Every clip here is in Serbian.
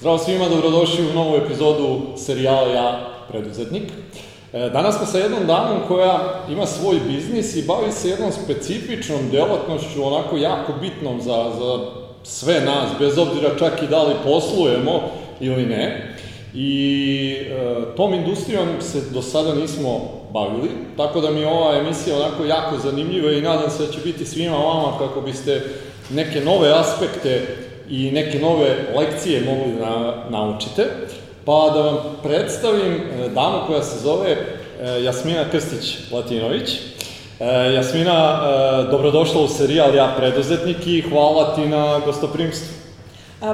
Zdravo svima, dobrodošli u novu epizodu serijala Ja preduzetnik. E, danas smo sa jednom damom koja ima svoj biznis i bavi se jednom specifičnom delatnošću, onako jako bitnom za, za sve nas, bez obzira čak i da li poslujemo ili ne. I e, tom industrijom se do sada nismo bavili, tako da mi je ova emisija onako jako zanimljiva i nadam se da će biti svima vama kako biste neke nove aspekte i neke nove lekcije mogli da naučite. Pa da vam predstavim e, damu koja se zove e, Jasmina Krstić-Latinović. E, Jasmina, dobrodošla u serijal Ja preduzetnik i hvala ti na gostoprimstvu.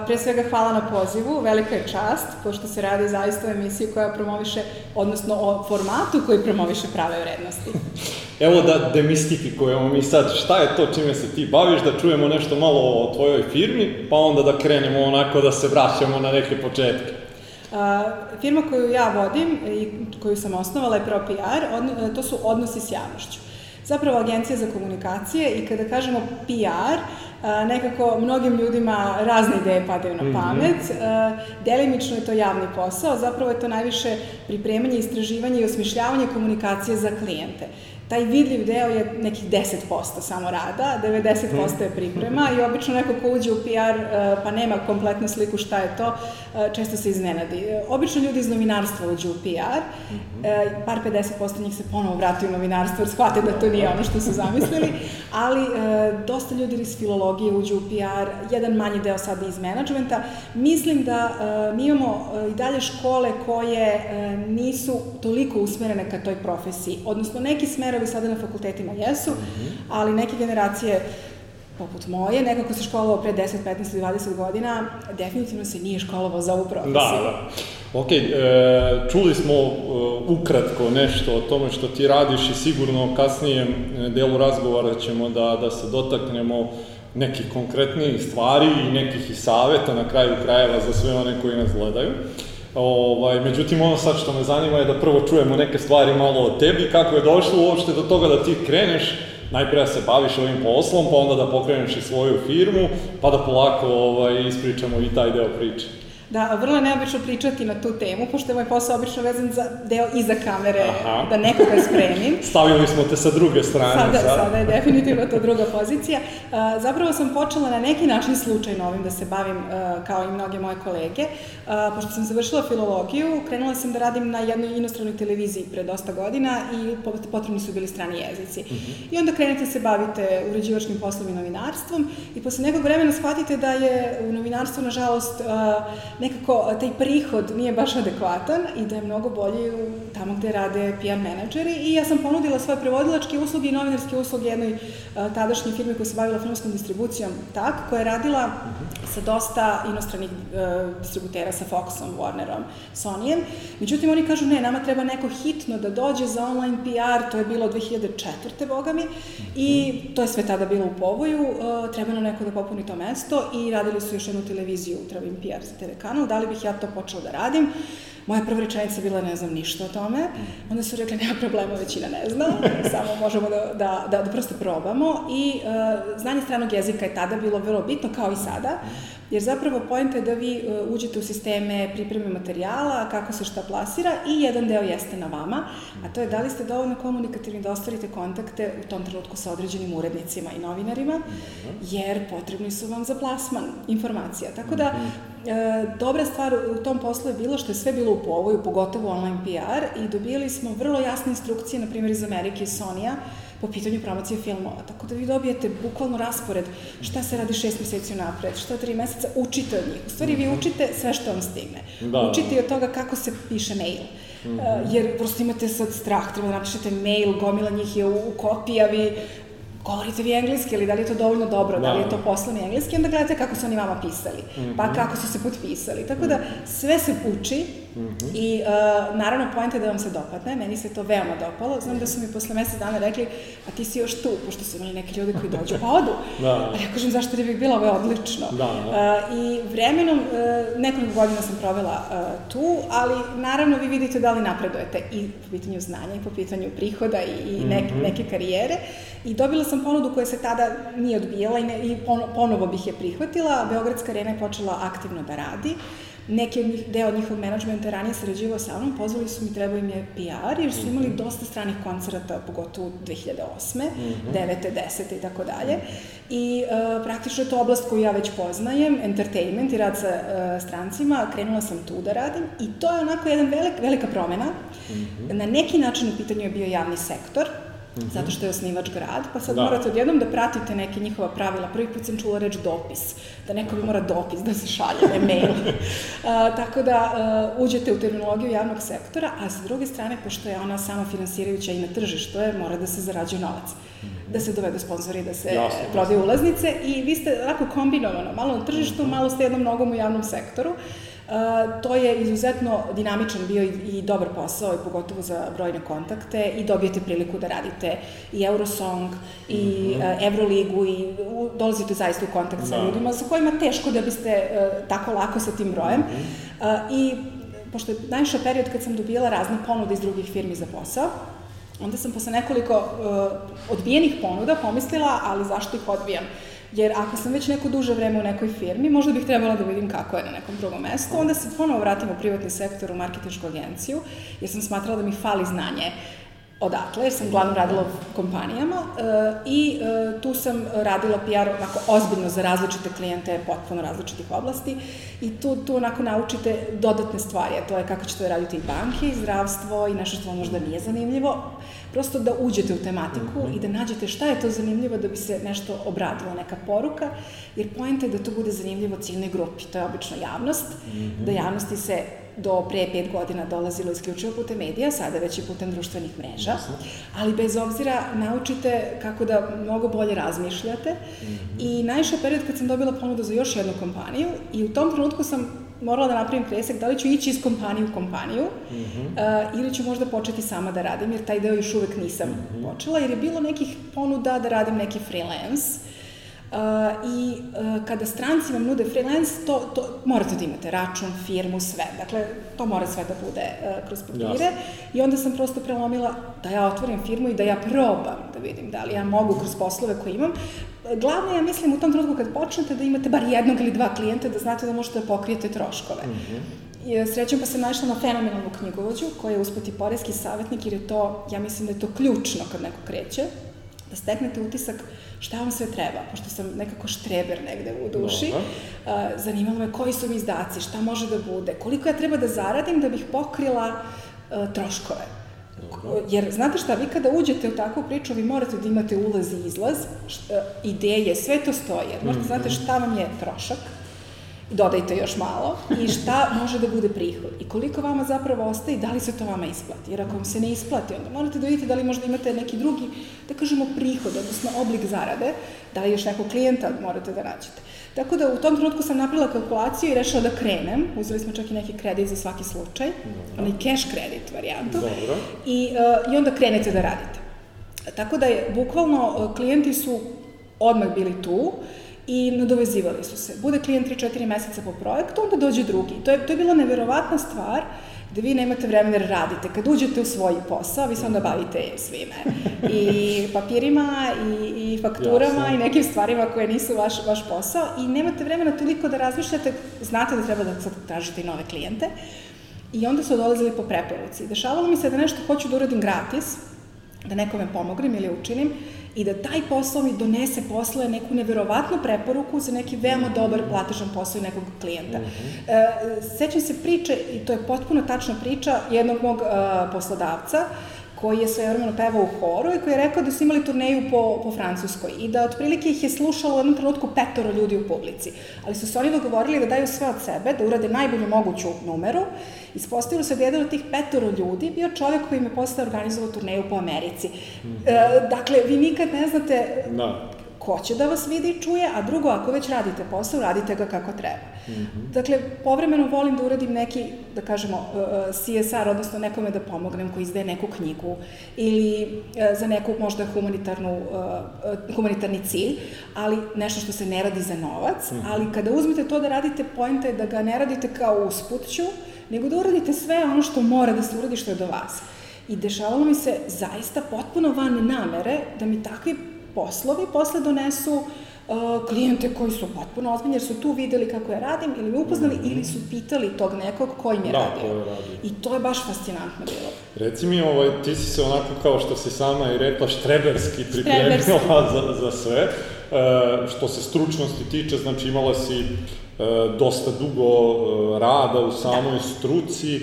Pre svega hvala na pozivu, velika je čast, pošto se radi zaista o emisiji koja promoviše, odnosno o formatu koji promoviše prave vrednosti. Evo da demistifikujemo mi sad šta je to čime se ti baviš, da čujemo nešto malo o tvojoj firmi, pa onda da krenemo onako da se vraćamo na neke početke. A, firma koju ja vodim i koju sam osnovala je ProPR, to su odnosi s javnošću. Zapravo agencija za komunikacije i kada kažemo PR, nekako mnogim ljudima razne ideje padaju na mhm. pamet. Mm -hmm. Delimično je to javni posao, zapravo je to najviše pripremanje, istraživanje i osmišljavanje komunikacije za klijente taj vidljiv deo je nekih 10% samo rada, 90% je priprema i obično neko ko uđe u PR pa nema kompletnu sliku šta je to, često se iznenadi. Obično ljudi iz novinarstva uđu u PR, e, par 50% njih se ponovo vrati u novinarstvo jer shvate da to nije ono što su zamislili, ali dosta ljudi iz filologije uđu u PR, jedan manji deo sada iz menadžmenta. Mislim da mi imamo i dalje škole koje nisu toliko usmerene ka toj profesiji, odnosno neki smer smerovi sada na fakultetima jesu, -hmm. ali neke generacije poput moje, nekako se školovao pre 10, 15 ili 20 godina, definitivno se nije školovao za ovu profesiju. Da, da. Ok, e, čuli smo e, ukratko nešto o tome što ti radiš i sigurno kasnijem e, delu razgovora ćemo da, da se dotaknemo nekih konkretnijih stvari i nekih i saveta na kraju krajeva za sve one koji nas gledaju. Ovaj, međutim, ono sad što me zanima je da prvo čujemo neke stvari malo o tebi, kako je došlo uopšte do toga da ti kreneš, najpre da se baviš ovim poslom, pa onda da pokreneš i svoju firmu, pa da polako ovaj, ispričamo i taj deo priče. Da, vrlo je neobično pričati na tu temu, pošto je moj posao obično vezan za deo iza kamere, Aha. da nekoga spremim. Stavili smo te sa druge strane. Sada, sad. sada je definitivno to druga pozicija. Zapravo sam počela na neki način slučajno ovim da se bavim, kao i mnoge moje kolege. Pošto sam završila filologiju, krenula sam da radim na jednoj inostranoj televiziji pre dosta godina i potrebni su bili strani jezici. Uh mhm. -huh. I onda krenete da se bavite uređivačkim poslom i novinarstvom i posle nekog vremena shvatite da je u novinarstvu, nažalost, nekako taj prihod nije baš adekvatan i da je mnogo bolje tamo gde rade PR menadžeri i ja sam ponudila svoje prevodilačke usluge i novinarske usluge jednoj tadašnjoj firmi koja se bavila filmskom distribucijom TAK, koja je radila sa dosta inostranih distributera, sa Foxom, Warnerom, Sonyem. Međutim, oni kažu ne, nama treba neko hitno da dođe za online PR, to je bilo 2004. boga mi, i to je sve tada bilo u povoju, uh, treba nam neko da popuni to mesto i radili su još jednu televiziju, treba im PR za TV kanal, da li bih ja to počela da radim. Moja prva rečenica bila ne znam ništa o tome. Onda su rekli nema problema, većina ne zna, samo možemo da, da, da, da prosto probamo. I uh, znanje stranog jezika je tada bilo vrlo bitno, kao i sada. Jer zapravo pojenta je da vi uh, uđete u sisteme pripreme materijala, kako se šta plasira i jedan deo jeste na vama, a to je da li ste dovoljno komunikativni da ostvarite kontakte u tom trenutku sa određenim urednicima i novinarima, jer potrebni su vam za plasman informacija. Tako da, uh, dobra stvar u tom poslu je bilo što je sve bilo u povoju, pogotovo online PR, i dobijali smo vrlo jasne instrukcije, na primjer iz Amerike i Sonija, po pitanju promocije filmova. Tako da vi dobijete bukvalno raspored šta se radi šest meseci napred, šta tri meseca, učite od njih. U stvari vi mhm. učite sve što vam stigne. Da, učite i od toga kako se piše mail. Mm -hmm. uh, jer prosto imate sad strah, treba da napišete mail, gomila njih je u, u kopiji, a vi govorite vi engleski ili da li je to dovoljno dobro, da, da li je to poslovni engleski, onda gledate kako su oni vama pisali, pa mhm. kako su se potpisali. Tako da sve se uči mm -hmm. i uh, naravno point je da vam se dopadne, meni se to veoma dopalo. Znam da su mi posle mesec dana rekli, a ti si još tu, pošto su imali neki ljudi koji dođu pa odu. da. A ja kažem zašto ne bih bila, ovo je odlično. Da, da. Uh, I vremenom, uh, nekoliko godina sam provela uh, tu, ali naravno vi vidite da li napredujete i po pitanju znanja i po pitanju prihoda i, i neke, mm -hmm. neke karijere. I dobila sam ponudu koja se tada nije odbijala i, ne, i ponovo bih je prihvatila. Beogradska arena je počela aktivno da radi. Neki od njih, deo njihovog menadžmenta ranije sarađivao sa mnom, pozvali su mi, trebao im je PR, jer su imali dosta stranih koncerata, pogotovo 2008. Mm -hmm. 9. 10. i tako dalje. I uh, praktično je to oblast koju ja već poznajem, entertainment i rad sa uh, strancima, krenula sam tu da radim i to je onako jedan velik, velika promena. Mm -hmm. Na neki način u pitanju je bio javni sektor, -hmm. zato što je osnivač grad, pa sad da. morate odjednom da pratite neke njihova pravila. Prvi put sam čula reč dopis, da neko bi mora dopis da se šalje, ne mail. a, tako da a, uđete u terminologiju javnog sektora, a sa druge strane, pošto je ona sama finansirajuća i na tržištu je, mora da se zarađuje novac. Mm -hmm. Da se dovedu sponzori, da se Jasne, prodaju ulaznice i vi ste onako kombinovano, malo na tržištu, -hmm. malo ste jednom nogom u javnom sektoru. Uh, to je izuzetno dinamičan bio i, i dobar posao, i pogotovo za brojne kontakte i dobijete priliku da radite i Eurosong i mm -hmm. uh, Euroligu i u, dolazite zaista u kontakt da. sa ljudima sa kojima teško da biste uh, tako lako sa tim brojem. Mm -hmm. uh, I pošto je najviše period kad sam dobijala razne ponude iz drugih firmi za posao, onda sam posle nekoliko uh, odbijenih ponuda pomislila, ali zašto ih odbijam? Jer ako sam već neko duže vreme u nekoj firmi, možda bih trebala da vidim kako je na nekom drugom mestu, onda se ponovo vratim u privatni sektor, u marketinšku agenciju, jer sam smatrala da mi fali znanje odatle, jer sam glavno radila u kompanijama uh, i uh, tu sam radila PR onako ozbiljno za različite klijente, potpuno različitih oblasti i tu, tu onako naučite dodatne stvari, a to je kako ćete raditi i banke, i zdravstvo i nešto što vam možda nije zanimljivo, prosto da uđete u tematiku mm -hmm. i da nađete šta je to zanimljivo da bi se nešto obradilo, neka poruka, jer pojenta je da to bude zanimljivo ciljnoj grupi, to je obično javnost, mm -hmm. da javnosti se do pre pet godina dolazilo isključivo putem medija, sada već i putem društvenih mreža, ali bez obzira naučite kako da mnogo bolje razmišljate mm -hmm. i najviše period kad sam dobila ponudu za još jednu kompaniju i u tom trenutku sam morala da napravim presek da li ću ići iz kompanije u kompaniju mm -hmm. uh, ili ću možda početi sama da radim, jer taj deo još uvek nisam mm -hmm. počela, jer je bilo nekih ponuda da radim neki freelance, Uh, I uh, kada stranci vam nude freelance, to, to morate da imate račun, firmu, sve. Dakle, to mora sve da bude uh, kroz papire. Jasne. I onda sam prosto prelomila da ja otvorim firmu i da ja probam da vidim da li ja mogu kroz poslove koje imam. Glavno ja mislim u tom trenutku kad počnete da imate bar jednog ili dva klijenta da znate da možete da pokrijete troškove. Mm -hmm. Srećem pa sam našla na fenomenalnu knjigovođu koja je uspeti porezki savjetnik jer je to, ja mislim da je to ključno kad neko kreće da steknete utisak šta vam sve treba, pošto sam nekako štreber negde u duši, uh, zanimalo me koji su mi izdaci, šta može da bude, koliko ja treba da zaradim da bih pokrila uh, troškove. Jer, znate šta, vi kada uđete u takvu priču, vi morate da imate ulaz i izlaz, šta, ideje, sve to stoje. Jer možete znate šta vam je trošak, dodajte još malo i šta može da bude prihod i koliko vama zapravo ostaje i da li se to vama isplati. Jer ako vam se ne isplati, onda morate da vidite da li možda imate neki drugi, da kažemo, prihod, odnosno oblik zarade, da li još nekog klijenta morate da nađete. Tako da u tom trenutku sam napravila kalkulaciju i rešila da krenem. Uzeli smo čak i neki kredit za svaki slučaj, Dobro. onaj cash kredit varijantu. Dobro. I, uh, I onda krenete da radite. Tako da je, bukvalno, uh, klijenti su odmah bili tu, uh, i nadovezivali su se. Bude klijent 3-4 meseca po projektu, onda dođe drugi. To je, to je bila neverovatna stvar da vi nemate vremena da radite. Kad uđete u svoj posao, vi se onda bavite svime. I papirima, i, i fakturama, Jasne. i nekim stvarima koje nisu vaš, vaš posao. I nemate vremena toliko da razmišljate, znate da treba da sad tražite i nove klijente. I onda su dolazili po preporuci. Dešavalo mi se da nešto hoću da uradim gratis, da nekome pomognem ili učinim, i da taj posao mi donese posle neku neverovatnu preporuku za neki veoma dobar platežan posao nekog klijenta. Mm -hmm. e, sećam se priče, i to je potpuno tačna priča, jednog mog uh, poslodavca, koji je sve vremeno pevao u horu i koji je rekao da su imali turneju po, po Francuskoj i da otprilike ih je slušalo u jednom trenutku petoro ljudi u publici. Ali su se oni dogovorili da daju sve od sebe, da urade najbolju moguću numeru. Ispostavilo se da jedan od tih petoro ljudi bio čovjek koji im je posle organizovao turneju po Americi. Mm -hmm. e, dakle, vi nikad ne znate da ko će da vas vidi i čuje, a drugo, ako već radite posao, radite ga kako treba. Mm -hmm. Dakle, povremeno volim da uradim neki, da kažemo, uh, uh, CSR, odnosno nekome da pomognem koji izdaje neku knjigu ili uh, za neku možda humanitarnu, humanitarni cilj, ali nešto što se ne radi za novac, mm -hmm. ali kada uzmete to da radite, pojenta je da ga ne radite kao usputću, nego da uradite sve ono što mora da se uradi što je do vas. I dešavalo mi se zaista potpuno van namere da mi takvi poslovi posle donesu uh, klijente koji su potpuno ozbiljni jer su tu videli kako ja radim ili me upoznali mm -hmm. ili su pitali tog nekog koji mi je da, radio. je radio. I to je baš fascinantno bilo. Reci mi, ovaj, ti si se onako kao što si sama i rekla štreberski pripremila za, za sve. E, što se stručnosti tiče, znači imala si e, dosta dugo e, rada u samoj da. struci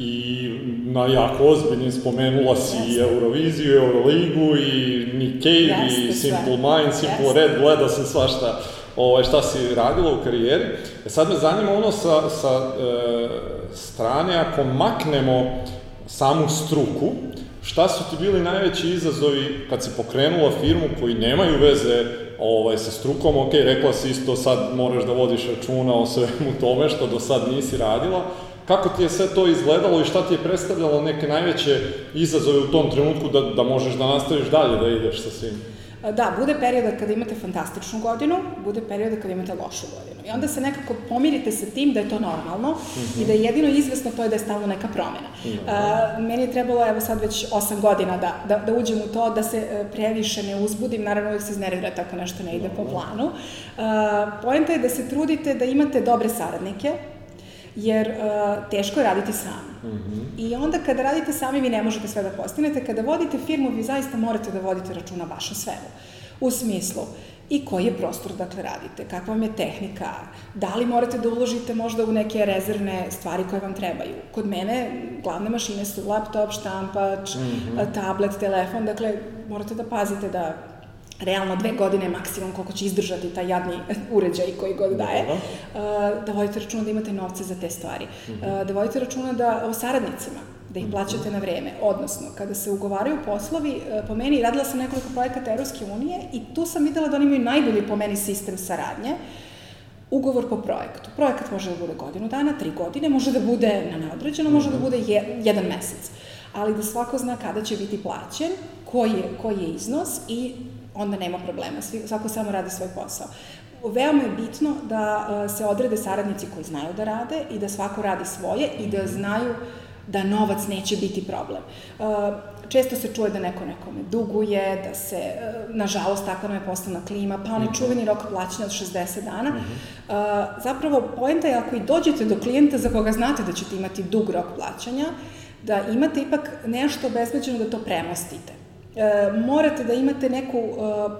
i na jako ozbiljnim spomenula si i Euroviziju, Euroligu i Nick Cave i Simple Mind, Simple Jeste. Red, gledao sam svašta ovaj, šta si radila u karijeri. E sad me zanima ono sa, sa e, strane, ako maknemo samu struku, šta su ti bili najveći izazovi kad si pokrenula firmu koji nemaju veze ovaj, sa strukom, ok, rekla si isto sad moraš da vodiš računa o svemu tome što do sad nisi radila, Kako ti je sve to izgledalo i šta ti je predstavljalo neke najveće izazove u tom trenutku da, da možeš da nastaviš dalje da ideš sa svim? Da, bude perioda kada imate fantastičnu godinu, bude perioda kada imate lošu godinu. I onda se nekako pomirite sa tim da je to normalno mm -hmm. i da je jedino izvesno to je da je stalno neka promena. Mm -hmm. uh, meni je trebalo, evo sad već 8 godina da, da, da uđem u to, da se e, previše ne uzbudim, naravno uvijek se iznervira tako nešto ne ide po planu. Uh, Poenta je da se trudite da imate dobre saradnike, jer uh, teško je raditi sami. Mm -hmm. I onda kada radite sami vi ne možete sve da postignete, kada vodite firmu vi zaista morate da vodite računa baš o svemu. U smislu, i koji je prostor dakle radite, kakva vam je tehnika, da li morate da uložite možda u neke rezervne stvari koje vam trebaju. Kod mene glavne mašine su laptop, štampač, mm -hmm. tablet, telefon, dakle morate da pazite da realno dve godine maksimum koliko će izdržati taj jadni uređaj koji god daje, uh, da vodite računa da imate novce za te stvari, uh, da vodite računa da o saradnicima, da ih plaćate na vreme. Odnosno, kada se ugovaraju poslovi, uh, po meni, radila sam nekoliko projekata Europske unije i tu sam videla da oni imaju najbolji po meni sistem saradnje, ugovor po projektu. Projekat može da bude godinu dana, tri godine, može da bude na neodređeno, može da mhm. bude je, jedan mesec. Ali da svako zna kada će biti plaćen, koji je, koji je iznos i onda nema problema, Svi, svako samo radi svoj posao. Veoma je bitno da uh, se odrede saradnici koji znaju da rade i da svako radi svoje i da znaju da novac neće biti problem. Uh, često se čuje da neko nekome duguje, da se, uh, nažalost, tako nam je postala klima, pa onaj mhm. čuveni rok plaćanja od 60 dana. Uh, zapravo, poenta je ako i dođete do klijenta za koga znate da ćete imati dug rok plaćanja, da imate ipak nešto obezbeđeno da to premostite e, morate da imate neku, e,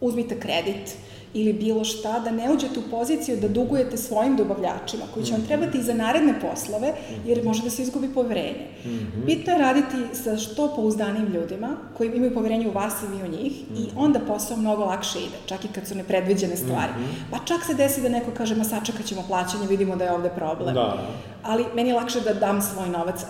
uzmite kredit, ili bilo šta, da ne uđete u poziciju da dugujete svojim dobavljačima, koji će vam mhm. trebati i za naredne poslove, jer može da se izgubi poverenje. Mm -hmm. Bitno je raditi sa što pouzdanim ljudima, koji imaju poverenje u vas i vi u njih, mm -hmm. i mhm. onda posao mnogo lakše ide, čak i kad su nepredviđene stvari. Mm -hmm. Pa čak se desi da neko kaže, ma sačekat ćemo plaćanje, vidimo da je ovde problem. Da. Ali meni je lakše da dam svoj novac. Uh,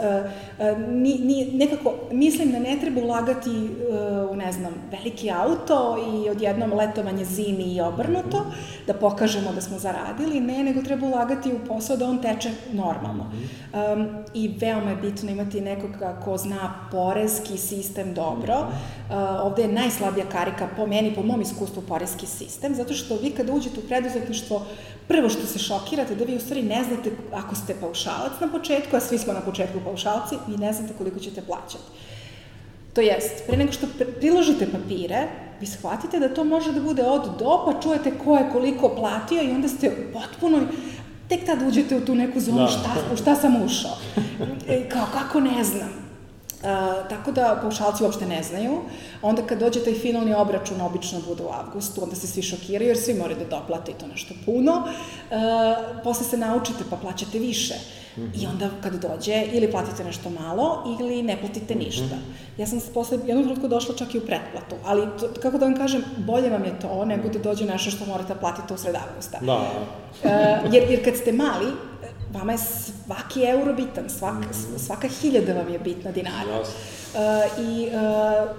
uh, ni, ni, nekako, mislim da ne treba ulagati uh, u, ne znam, veliki auto i odjednom letovanje zimi i obrnuto, da pokažemo da smo zaradili, ne, nego treba ulagati u posao da on teče normalno. Um, I veoma je bitno imati nekoga ko zna porezki sistem dobro. Uh, ovde je najslabija karika po meni, po mom iskustvu, porezki sistem, zato što vi kada uđete u preduzetništvo, prvo što se šokirate, da vi u stvari ne znate, ako ste paušalac na početku, a svi smo na početku paušalci, vi ne znate koliko ćete plaćati. To jest, pre nego što priložite papire, vi shvatite da to može da bude od do, pa čujete ko je koliko platio i onda ste potpuno tek tad uđete u tu neku zonu da. šta, u šta sam ušao. E, kao, kako ne znam. Uh, tako da paušalci uopšte ne znaju. Onda kad dođe taj finalni obračun, obično bude u avgustu, onda se svi šokiraju jer svi moraju da doplate i to nešto puno. Uh, posle se naučite pa plaćate više. Uh, I onda kad dođe, ili platite nešto malo, ili ne platite ništa. Ja sam posle jednog trenutku došla čak i u pretplatu, ali to, kako da vam kažem, bolje vam je to nego da dođe nešto što morate platiti u sred avgusta. Da. Uh, jer, jer kad ste mali, vama je svaki euro bitan, svak, svaka hiljada vam je bitna dinara. Uh, I uh,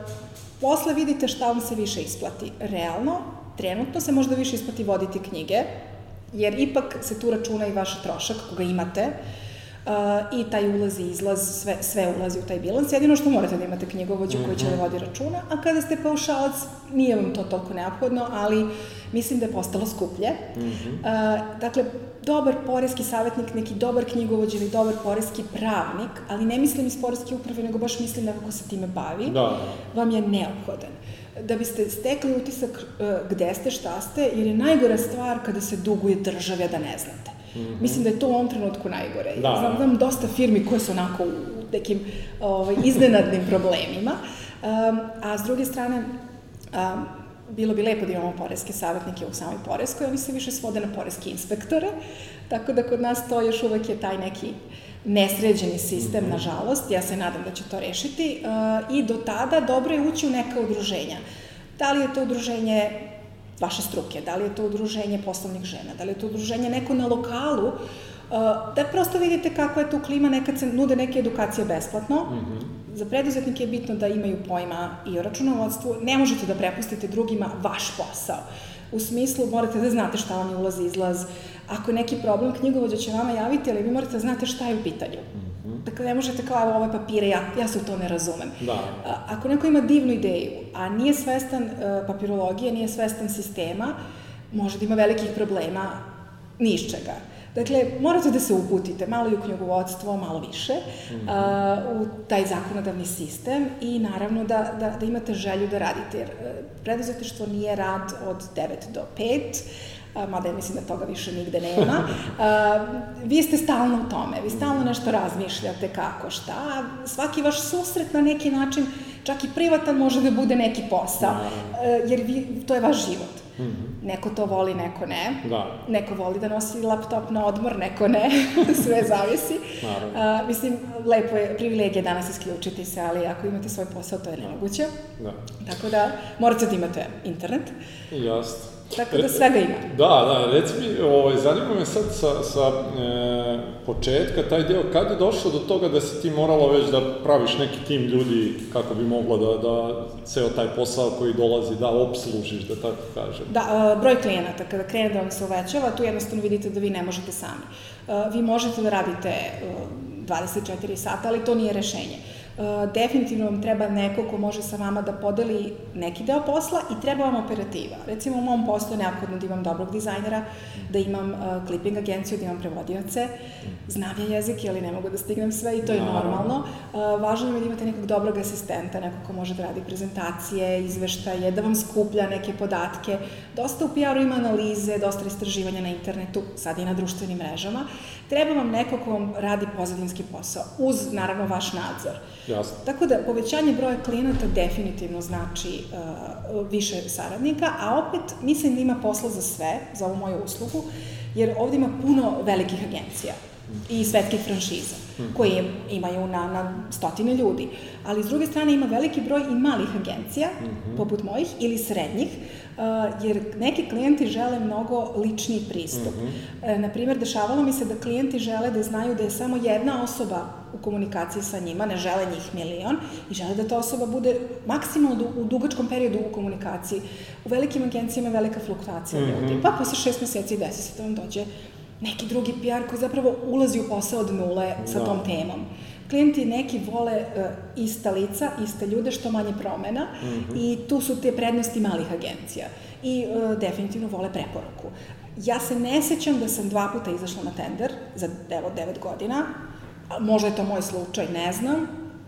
posle vidite šta vam se više isplati. Realno, trenutno se možda više isplati voditi knjige, jer ipak se tu računa i vaš trošak koga imate, uh, i taj ulaz i izlaz, sve, sve ulazi u taj bilans. Jedino što morate da imate knjigovođu mm -hmm. koji će da mhm. vodi računa, a kada ste paušalac, nije vam to toliko neophodno, ali mislim da je postalo skuplje. Mm -hmm. uh, dakle, dobar poreski savjetnik, neki dobar knjigovođ ili dobar poreski pravnik, ali ne mislim iz poreske uprave, nego baš mislim da kako se time bavi, da. vam je neophodan. Uh, da biste stekli utisak uh, gde ste, šta ste, jer je najgora stvar kada se duguje države da ne znate. Mm -hmm. Mislim da je to u ovom trenutku najgore. Da. Znam, znam dosta firmi koje su onako u nekim ovaj, iznenadnim problemima. Um, a s druge strane, um, bilo bi lepo da imamo poreske savjetnike u samoj poreskoj, oni se više svode na poreske inspektore, tako da kod nas to još uvek je taj neki nesređeni sistem, mm -hmm. nažalost, ja se nadam da će to rešiti uh, i do tada dobro je ući u neka udruženja. Da li je to udruženje vaše struke, da li je to udruženje poslovnih žena, da li je to udruženje neko na lokalu, uh, da prosto vidite kakva je tu klima, nekad se nude neke edukacije besplatno, mm -hmm. za preduzetnike je bitno da imaju pojma i o računovodstvu, ne možete da prepustite drugima vaš posao. U smislu, morate da znate šta vam je ulaz i izlaz, ako je neki problem, knjigovođa će vama javiti, ali vi morate da znate šta je u pitanju. Mm -hmm. Dakle, ne možete kao, ove papire, ja, ja se u to ne razumem. Da. A, ako neko ima divnu ideju, a nije svestan uh, papirologije, nije svestan sistema, može da ima velikih problema ni iz čega. Dakle, morate da se uputite malo i u knjigovodstvo, malo više, mm -hmm. uh, u taj zakonodavni sistem i naravno da, da, da imate želju da radite. Jer uh, preduzetištvo nije rad od 9 do 5, mada ja mislim da toga više nigde nema, vi ste stalno u tome, vi stalno nešto razmišljate kako, šta, svaki vaš susret na neki način, čak i privatan može da bude neki posao, jer vi, to je vaš život. Mm -hmm. Neko to voli, neko ne. Da. Neko voli da nosi laptop na odmor, neko ne. Sve zavisi. Naravno. Uh, mislim, lepo je, privilegije danas isključiti se, ali ako imate svoj posao, to je nemoguće. Da. Tako da, morate da imate internet. Jasno. Tako da svega ima. Da, da, reci mi, ovaj, zanima me sad sa, sa e, početka taj deo, kad je došlo do toga da si ti morala već da praviš neki tim ljudi kako bi mogla da, da ceo taj posao koji dolazi da obslužiš, da tako kažem? Da, e, broj klijenata, kada krene da vam se uvećava, tu jednostavno vidite da vi ne možete sami. E, vi možete da radite 24 sata, ali to nije rešenje definitivno vam treba neko ko može sa vama da podeli neki deo posla i treba vam operativa. Recimo u mom poslu je neophodno da imam dobrog dizajnera, da imam uh, clipping agenciju, da imam prevodioce, znam ja jezik, ali ne mogu da stignem sve i to je normalno. Uh, važno je da imate nekog dobrog asistenta, nekog ko može da radi prezentacije, izveštaje, da vam skuplja neke podatke. Dosta u PR-u ima analize, dosta istraživanja na internetu, sad i na društvenim mrežama. Treba vam neko ko vam radi pozadinski posao, uz naravno vaš nadzor. Jasno. Tako da povećanje broja klijenata definitivno znači uh, više saradnika, a opet mislim da ima posla za sve, za ovu moju uslugu, jer ovde ima puno velikih agencija i svetskih franšiza, koje imaju na, na stotine ljudi. Ali s druge strane ima veliki broj i malih agencija, mm -hmm. poput mojih, ili srednjih, uh, jer neki klijenti žele mnogo lični pristup. Mm -hmm. uh, naprimer, dešavalo mi se da klijenti žele da znaju da je samo jedna osoba u komunikaciji sa njima, ne žele njih milion i žele da ta osoba bude maksimalno u dugačkom periodu u komunikaciji. U velikim agencijama je velika fluktuacija mm -hmm. ljudi, pa posle šest meseci desi se da vam dođe neki drugi PR koji zapravo ulazi u posao od nule sa da. tom temom. Klijenti neki vole uh, ista lica, iste ljude, što manje promena mm -hmm. i tu su te prednosti malih agencija. I uh, definitivno vole preporuku. Ja se ne sećam da sam dva puta izašla na tender za evo devet godina, možda je to moj slučaj, ne znam,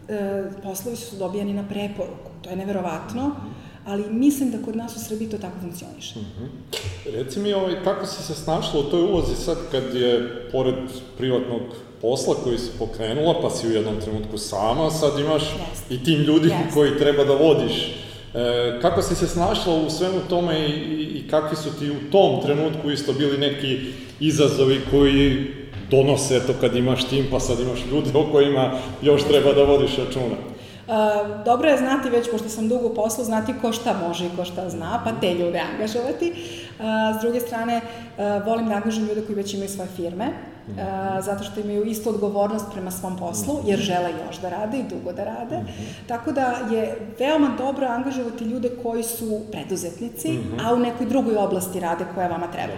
e, poslovi su dobijani na preporuku, to je neverovatno, ali mislim da kod nas u Srbiji to tako funkcioniše. Mm -hmm. Reci mi, ovaj, kako si se snašla u toj ulozi sad kad je, pored privatnog posla koji si pokrenula, pa si u jednom trenutku sama, sad imaš yes. i tim ljudi yes. koji treba da vodiš. E, kako si se snašla u svemu tome i, i, i kakvi su ti u tom trenutku isto bili neki izazovi koji donose to kad imaš tim, pa sad imaš ljude o kojima još treba da vodiš računa. Dobro je znati već, pošto sam dugo u poslu, znati ko šta može i ko šta zna, pa te ljude angažovati. S druge strane, volim da angažujem ljude koji već imaju svoje firme, a, zato što imaju istu odgovornost prema svom poslu, jer žele još da rade i dugo da rade. Mm -hmm. Tako da je veoma dobro angažovati ljude koji su preduzetnici, mm -hmm. a u nekoj drugoj oblasti rade koja vama treba.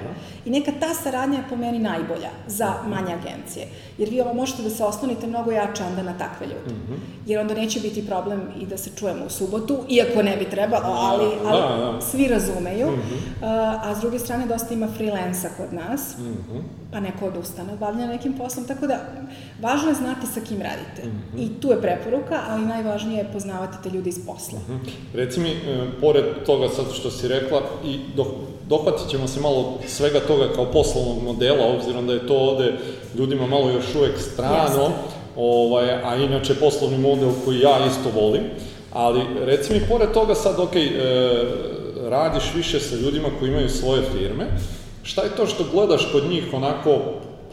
I neka ta saradnja je po meni najbolja za manje agencije. Jer vi ovo možete da se oslonite mnogo jače onda na takve ljude. Mm -hmm. Jer onda neće biti problem i da se čujemo u subotu, iako ne bi trebalo, ali, da, ali da, da. svi razumeju. Mm -hmm. a, a s druge strane dosta ima freelansa kod nas, mm -hmm. pa neko odustane bavljanja nekim poslom, tako da važno je znati sa kim radite. Mm -hmm. I tu je preporuka, ali najvažnije je poznavati te ljude iz posla. Mm -hmm. Reci mi, e, pored toga sad što si rekla, i do, dohvatit ćemo se malo svega toga kao poslovnog modela, obzirom da je to ovde ljudima malo još uvek strano, ovaj, a inače poslovni model koji ja isto volim, ali reci mi, pored toga sad, ok, e, radiš više sa ljudima koji imaju svoje firme, šta je to što gledaš kod njih onako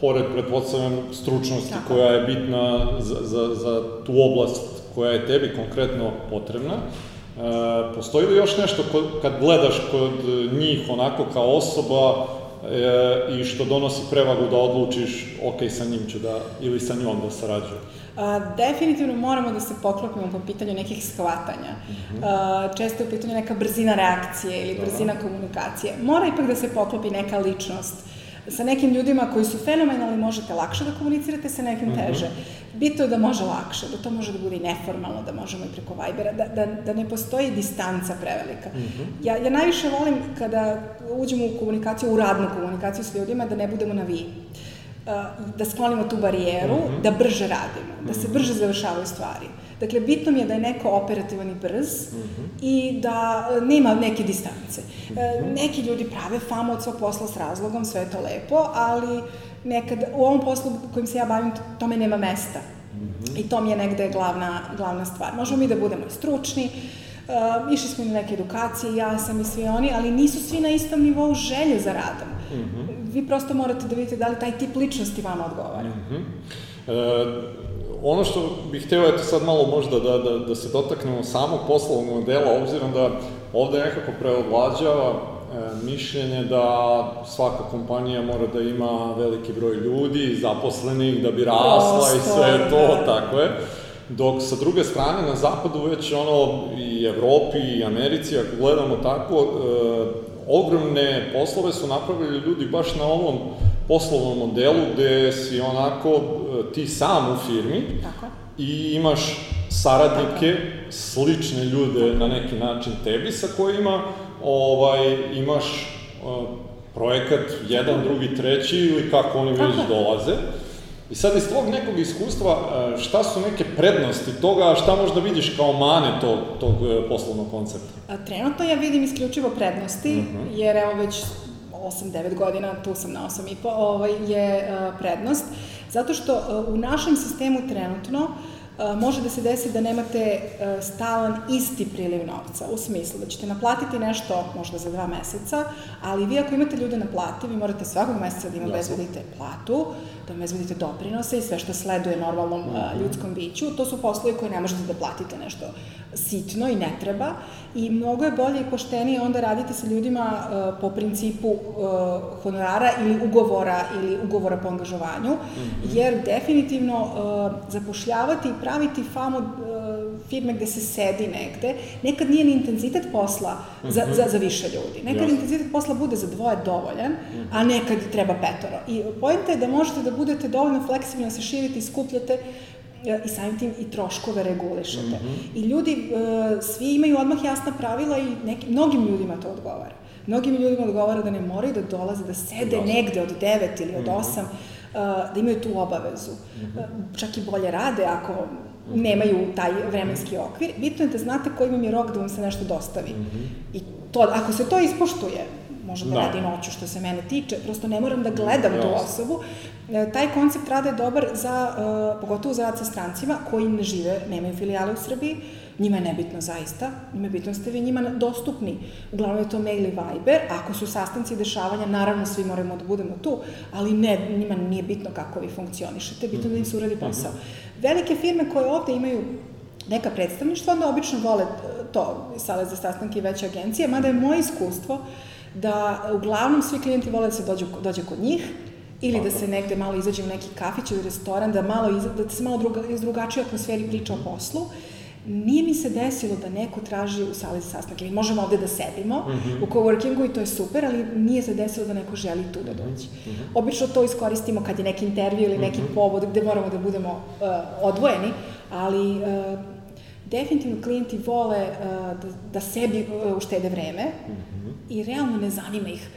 pored pretpostavljam stručnosti Tako. koja je bitna za, za, za tu oblast koja je tebi konkretno potrebna, E, postoji li još nešto kod, kad gledaš kod njih onako kao osoba e, i što donosi prevagu da odlučiš ok, sa njim ću da, ili sa njom da sarađujem? A, definitivno moramo da se poklopimo po pitanju nekih shvatanja. Mm -hmm. a, često je u pitanju neka brzina reakcije ili brzina komunikacije. Mora ipak da se poklopi neka ličnost. Sa nekim ljudima koji su fenomenalni možete lakše da komunicirate, sa nekim mm -hmm. teže. Bitno je da može lakše, da to može da bude i neformalno, da možemo i preko Vibera, da, da, da ne postoji distanca prevelika. Mm -hmm. ja, ja najviše volim kada uđemo u komunikaciju, u radnu komunikaciju s ljudima, da ne budemo na vi. Uh, da sklonimo tu barijeru, mm -hmm. da brže radimo, da se brže završavaju stvari. Dakle, bitno mi je da je neko operativan i brz mm -hmm. i da e, nema neke distance. Mm -hmm. Neki ljudi prave famu od svog posla s razlogom, sve je to lepo, ali nekad u ovom poslu kojim se ja bavim, tome nema mesta. Mm -hmm. I to mi je negde glavna, glavna stvar. Možemo mi da budemo stručni, Uh, išli smo na neke edukacije, ja sam i svi oni, ali nisu svi na istom nivou želje za radom. Mm -hmm vi prosto morate da vidite da li taj tip ličnosti vama odgovara. Mm -hmm. e, ono što bih hteo, eto sad malo možda da, da, da se dotaknemo samog poslovnog modela, obzirom da ovde nekako preovlađava e, mišljenje da svaka kompanija mora da ima veliki broj ljudi, zaposlenih, da bi rasla i sve to, da. tako je. Dok sa druge strane na zapadu već ono i Evropi i Americi, ako gledamo tako, e, ogromne poslove su napravili ljudi baš na ovom poslovnom modelu gde si onako e, ti sam u firmi Tako. i imaš saradnike, Tako. slične ljude Tako. na neki način tebi sa kojima ovaj, imaš uh, projekat jedan, drugi, treći ili kako oni već dolaze. I sad iz tvog nekog iskustva, e, šta su neke prednosti toga, a šta možda vidiš kao mane tog, tog poslovnog koncepta? A, trenutno ja vidim isključivo prednosti, uh mhm. -huh. jer evo već 8-9 godina, tu sam na 8,5, ovaj, je uh, prednost, zato što uh, u našem sistemu trenutno može da se desi da nemate stalan isti priliv novca, u smislu da ćete naplatiti nešto možda za dva meseca, ali vi ako imate ljude na plati, vi morate svakog meseca da im obezbedite platu, da obezbedite doprinose i sve što sleduje normalnom mhm. ljudskom biću. To su poslovi koje ne možete da platite nešto sitno i ne treba i mnogo je bolje i poštenije onda raditi sa ljudima uh, po principu uh, honorara ili ugovora ili ugovora po angažovanju, mm -hmm. jer definitivno uh, zapošljavati i praviti famu uh, firme gde se sedi negde, nekad nije ni intenzitet posla mm -hmm. za, za, za više ljudi. Nekad Jasne. intenzitet posla bude za dvoje dovoljan, mm -hmm. a nekad treba petoro. I pojenta je da možete da budete dovoljno fleksibilni, da se širite i skupljate i samim tim i troškove regulišete. Mm -hmm. I ljudi, e, svi imaju odmah jasna pravila i neki, mnogim ljudima to odgovara. Mnogim ljudima odgovara da ne moraju da dolaze, da sede Jasne. negde od 9 ili od 8, mm -hmm. Da imaju tu obavezu. Mm -hmm. Čak i bolje rade ako nemaju taj vremenski okvir. Bitno je da znate koji vam je rok da vam se nešto dostavi. -hmm. I to, ako se to ispoštuje, može da, da radi noću što se mene tiče, prosto ne moram da gledam tu osobu. E, taj koncept rada je dobar za, pogotovo za rad sa strancima koji ne žive, nemaju filijale u Srbiji, njima je nebitno zaista, njima je bitno da ste vi njima dostupni. Uglavnom je to mail i Viber, ako su sastanci i dešavanja, naravno svi moramo da budemo tu, ali ne, njima nije bitno kako vi funkcionišete, bitno da im se uradi posao. Velike firme koje ovde imaju neka predstavništva, onda obično vole to, sale za sastanke i veće agencije, mada je moje iskustvo da uglavnom svi klijenti vole da se dođu, dođe kod njih, ili da se negde malo izađe u neki kafić ili restoran, da, malo iz, da se malo druga, iz drugačije atmosferi priča o poslu. Nije mi se desilo da neko traži u sali za sastanke. Mi možemo ovde da sedimo mm -hmm. u coworkingu i to je super, ali nije se desilo da neko želi tu da dođe. Mm -hmm. Obično to iskoristimo kad je neki intervju ili neki mm -hmm. povod gde moramo da budemo uh, odvojeni, ali uh, definitivno klijenti vole uh, da, da sebi uh, uštede vreme mm -hmm. i realno ne zanima ih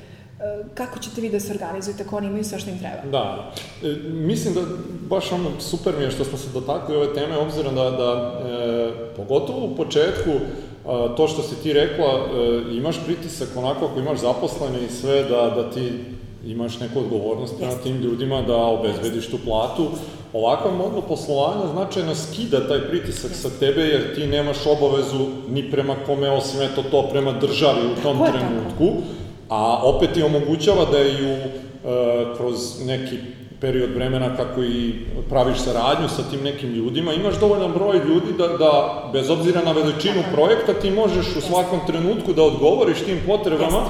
kako ćete vi da se organizujete ako oni imaju sve što im treba? Da, e, mislim da baš ono super mi je što smo se dotakli ove teme, obzirom da, da e, pogotovo u početku, a, to što si ti rekla, e, imaš pritisak onako ako imaš zaposlene i sve, da, da ti imaš neku odgovornost prema tim ljudima da obezbediš tu platu. Ovakav model poslovanja značajno skida taj pritisak sa tebe, jer ti nemaš obavezu ni prema kome, osim eto to prema državi u tom Tako trenutku, a opet ti omogućava da i u, e, kroz neki period vremena kako i praviš saradnju sa tim nekim ljudima, imaš dovoljan broj ljudi da, da bez obzira na veličinu projekta, ti možeš u svakom trenutku da odgovoriš tim potrebama,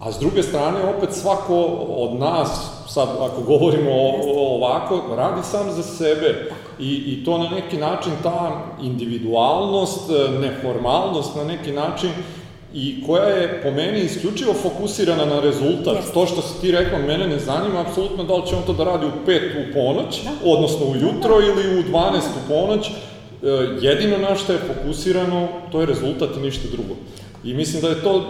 a s druge strane, opet svako od nas, sad ako govorimo o, o ovako, radi sam za sebe. I, i to na neki način, ta individualnost, neformalnost na neki način, i koja je po meni isključivo fokusirana na rezultat. Yes. To što si ti rekla, mene ne zanima apsolutno da li će on to da radi u 5 u ponoć, da. odnosno ujutro ili u 12 u ponoć. E, jedino na što je fokusirano, to je rezultat i ništa drugo. I mislim da je to e,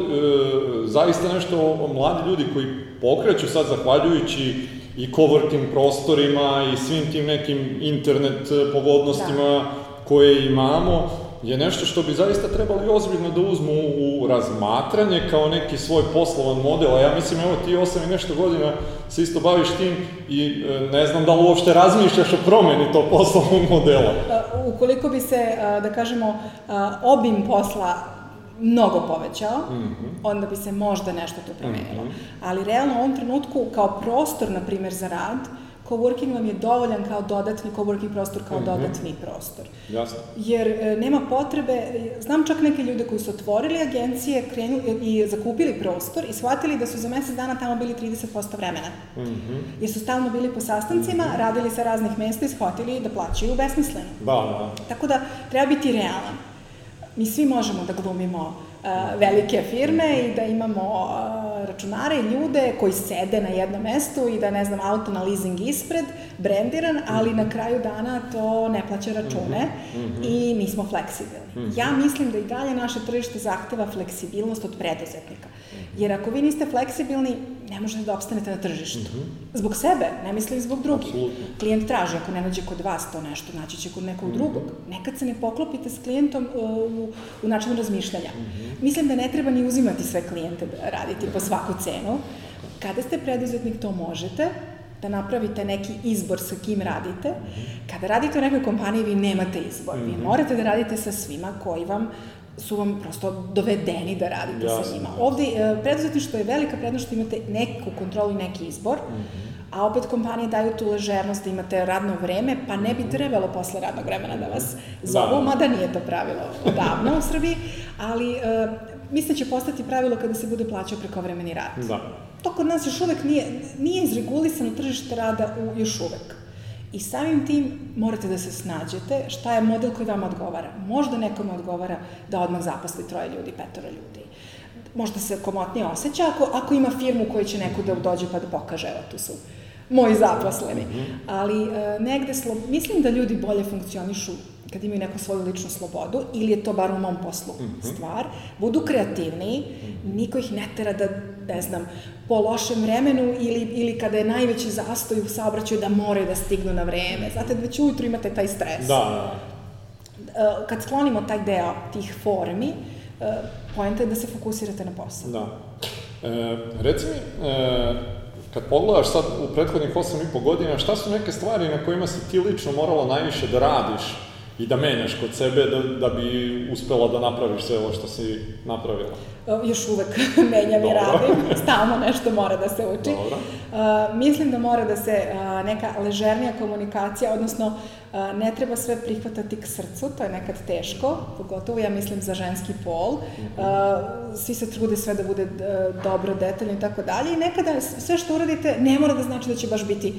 zaista nešto mladi ljudi koji pokreću sad zahvaljujući i coworking prostorima i svim tim nekim internet pogodnostima da. koje imamo, je nešto što bi zaista trebali ozbiljno da uzmu u razmatranje kao neki svoj poslovan model, a ja mislim, evo ti osam i nešto godina se isto baviš tim i e, ne znam da li uopšte razmišljaš o promeni tog poslovnog modela. Ukoliko bi se, da kažemo, obim posla mnogo povećao, mm -hmm. onda bi se možda nešto tu promenilo. Mm -hmm. Ali realno u ovom trenutku, kao prostor, na primer, za rad, coworking vam je dovoljan kao dodatni coworking prostor, kao mm -hmm. dodatni prostor. Jasno. Jer e, nema potrebe, znam čak neke ljude koji su otvorili agencije krenu, i zakupili prostor i shvatili da su za mesec dana tamo bili 30% vremena. Mm -hmm. Jer su stalno bili po sastancima, mm -hmm. radili sa raznih mesta i shvatili da plaćaju besmisleno. Da, da. Tako da treba biti realan. Mi svi možemo da glumimo uh, velike firme i da imamo računare i ljude koji sede na jednom mestu i da, ne znam, auto na leasing ispred, brendiran, ali na kraju dana to ne plaća račune mm -hmm. i nismo fleksibilni. Mm -hmm. Ja mislim da i dalje naše tržište zahteva fleksibilnost od preduzetnika. Jer ako vi niste fleksibilni, ne možete da opstanete na tržištu. Mm -hmm. Zbog sebe, ne mislim zbog drugih. Absolutno. Klijent traži, ako ne nađe kod vas to nešto, naći će kod nekog mm -hmm. drugog. Nekad se ne poklopite s klijentom uh, u, u načinu razmišljanja. Mm -hmm. Mislim da ne treba ni uzimati sve klijente da raditi po svaku cenu. Kada ste preduzetnik, to možete, da napravite neki izbor sa kim radite. Kada radite u nekoj kompaniji, vi nemate izbor. Vi mhm. morate da radite sa svima koji vam su vam prosto dovedeni da radite Jasne. sa njima. Ovde, e, preduzetništvo je velika prednost što imate neku kontrolu i neki izbor, mm -hmm. a opet kompanije daju tu ležernost da imate radno vreme, pa ne bi mhm. trebalo posle radnog vremena da vas da. zovu, da. mada nije to pravilo odavno u Srbiji, ali uh, mislim da će postati pravilo kada se bude plaćao prekovremeni rad. Da. To kod nas još uvek nije, nije izregulisano tržište rada u, još uvek. I samim tim morate da se snađete šta je model koji vam odgovara. Možda nekome odgovara da odmah zaposli troje ljudi, petora ljudi. Možda se komotnije osjeća ako, ako ima firmu koja će neko da dođe pa da pokaže, evo tu su moji zaposleni. Mhm. Ali e, negde, slo, mislim da ljudi bolje funkcionišu kad imaju neku svoju ličnu slobodu, ili je to bar u mom poslu mm -hmm. stvar, budu kreativniji, niko ih ne tera da, ne znam, po lošem vremenu ili, ili kada je najveći zastoj u saobraćaju da moraju da stignu na vreme. Znate, da već ujutru imate taj stres. Da, da. Kad sklonimo taj deo tih formi, e, pojenta je da se fokusirate na posao. Da. E, reci mi, e, kad pogledaš sad u prethodnih 8 i po godina, šta su neke stvari na kojima si ti lično morala najviše da radiš i da menjaš kod sebe da, da bi uspela da napraviš sve ovo što si napravila? Još uvek menjam i radim, stalno nešto mora da se uči. Dobro. Uh, mislim da mora da se uh, neka ležernija komunikacija, odnosno uh, ne treba sve prihvatati k srcu, to je nekad teško, pogotovo ja mislim za ženski pol. Uh, svi se trude sve da bude uh, dobro, detaljno i tako dalje i nekada sve što uradite ne mora da znači da će baš biti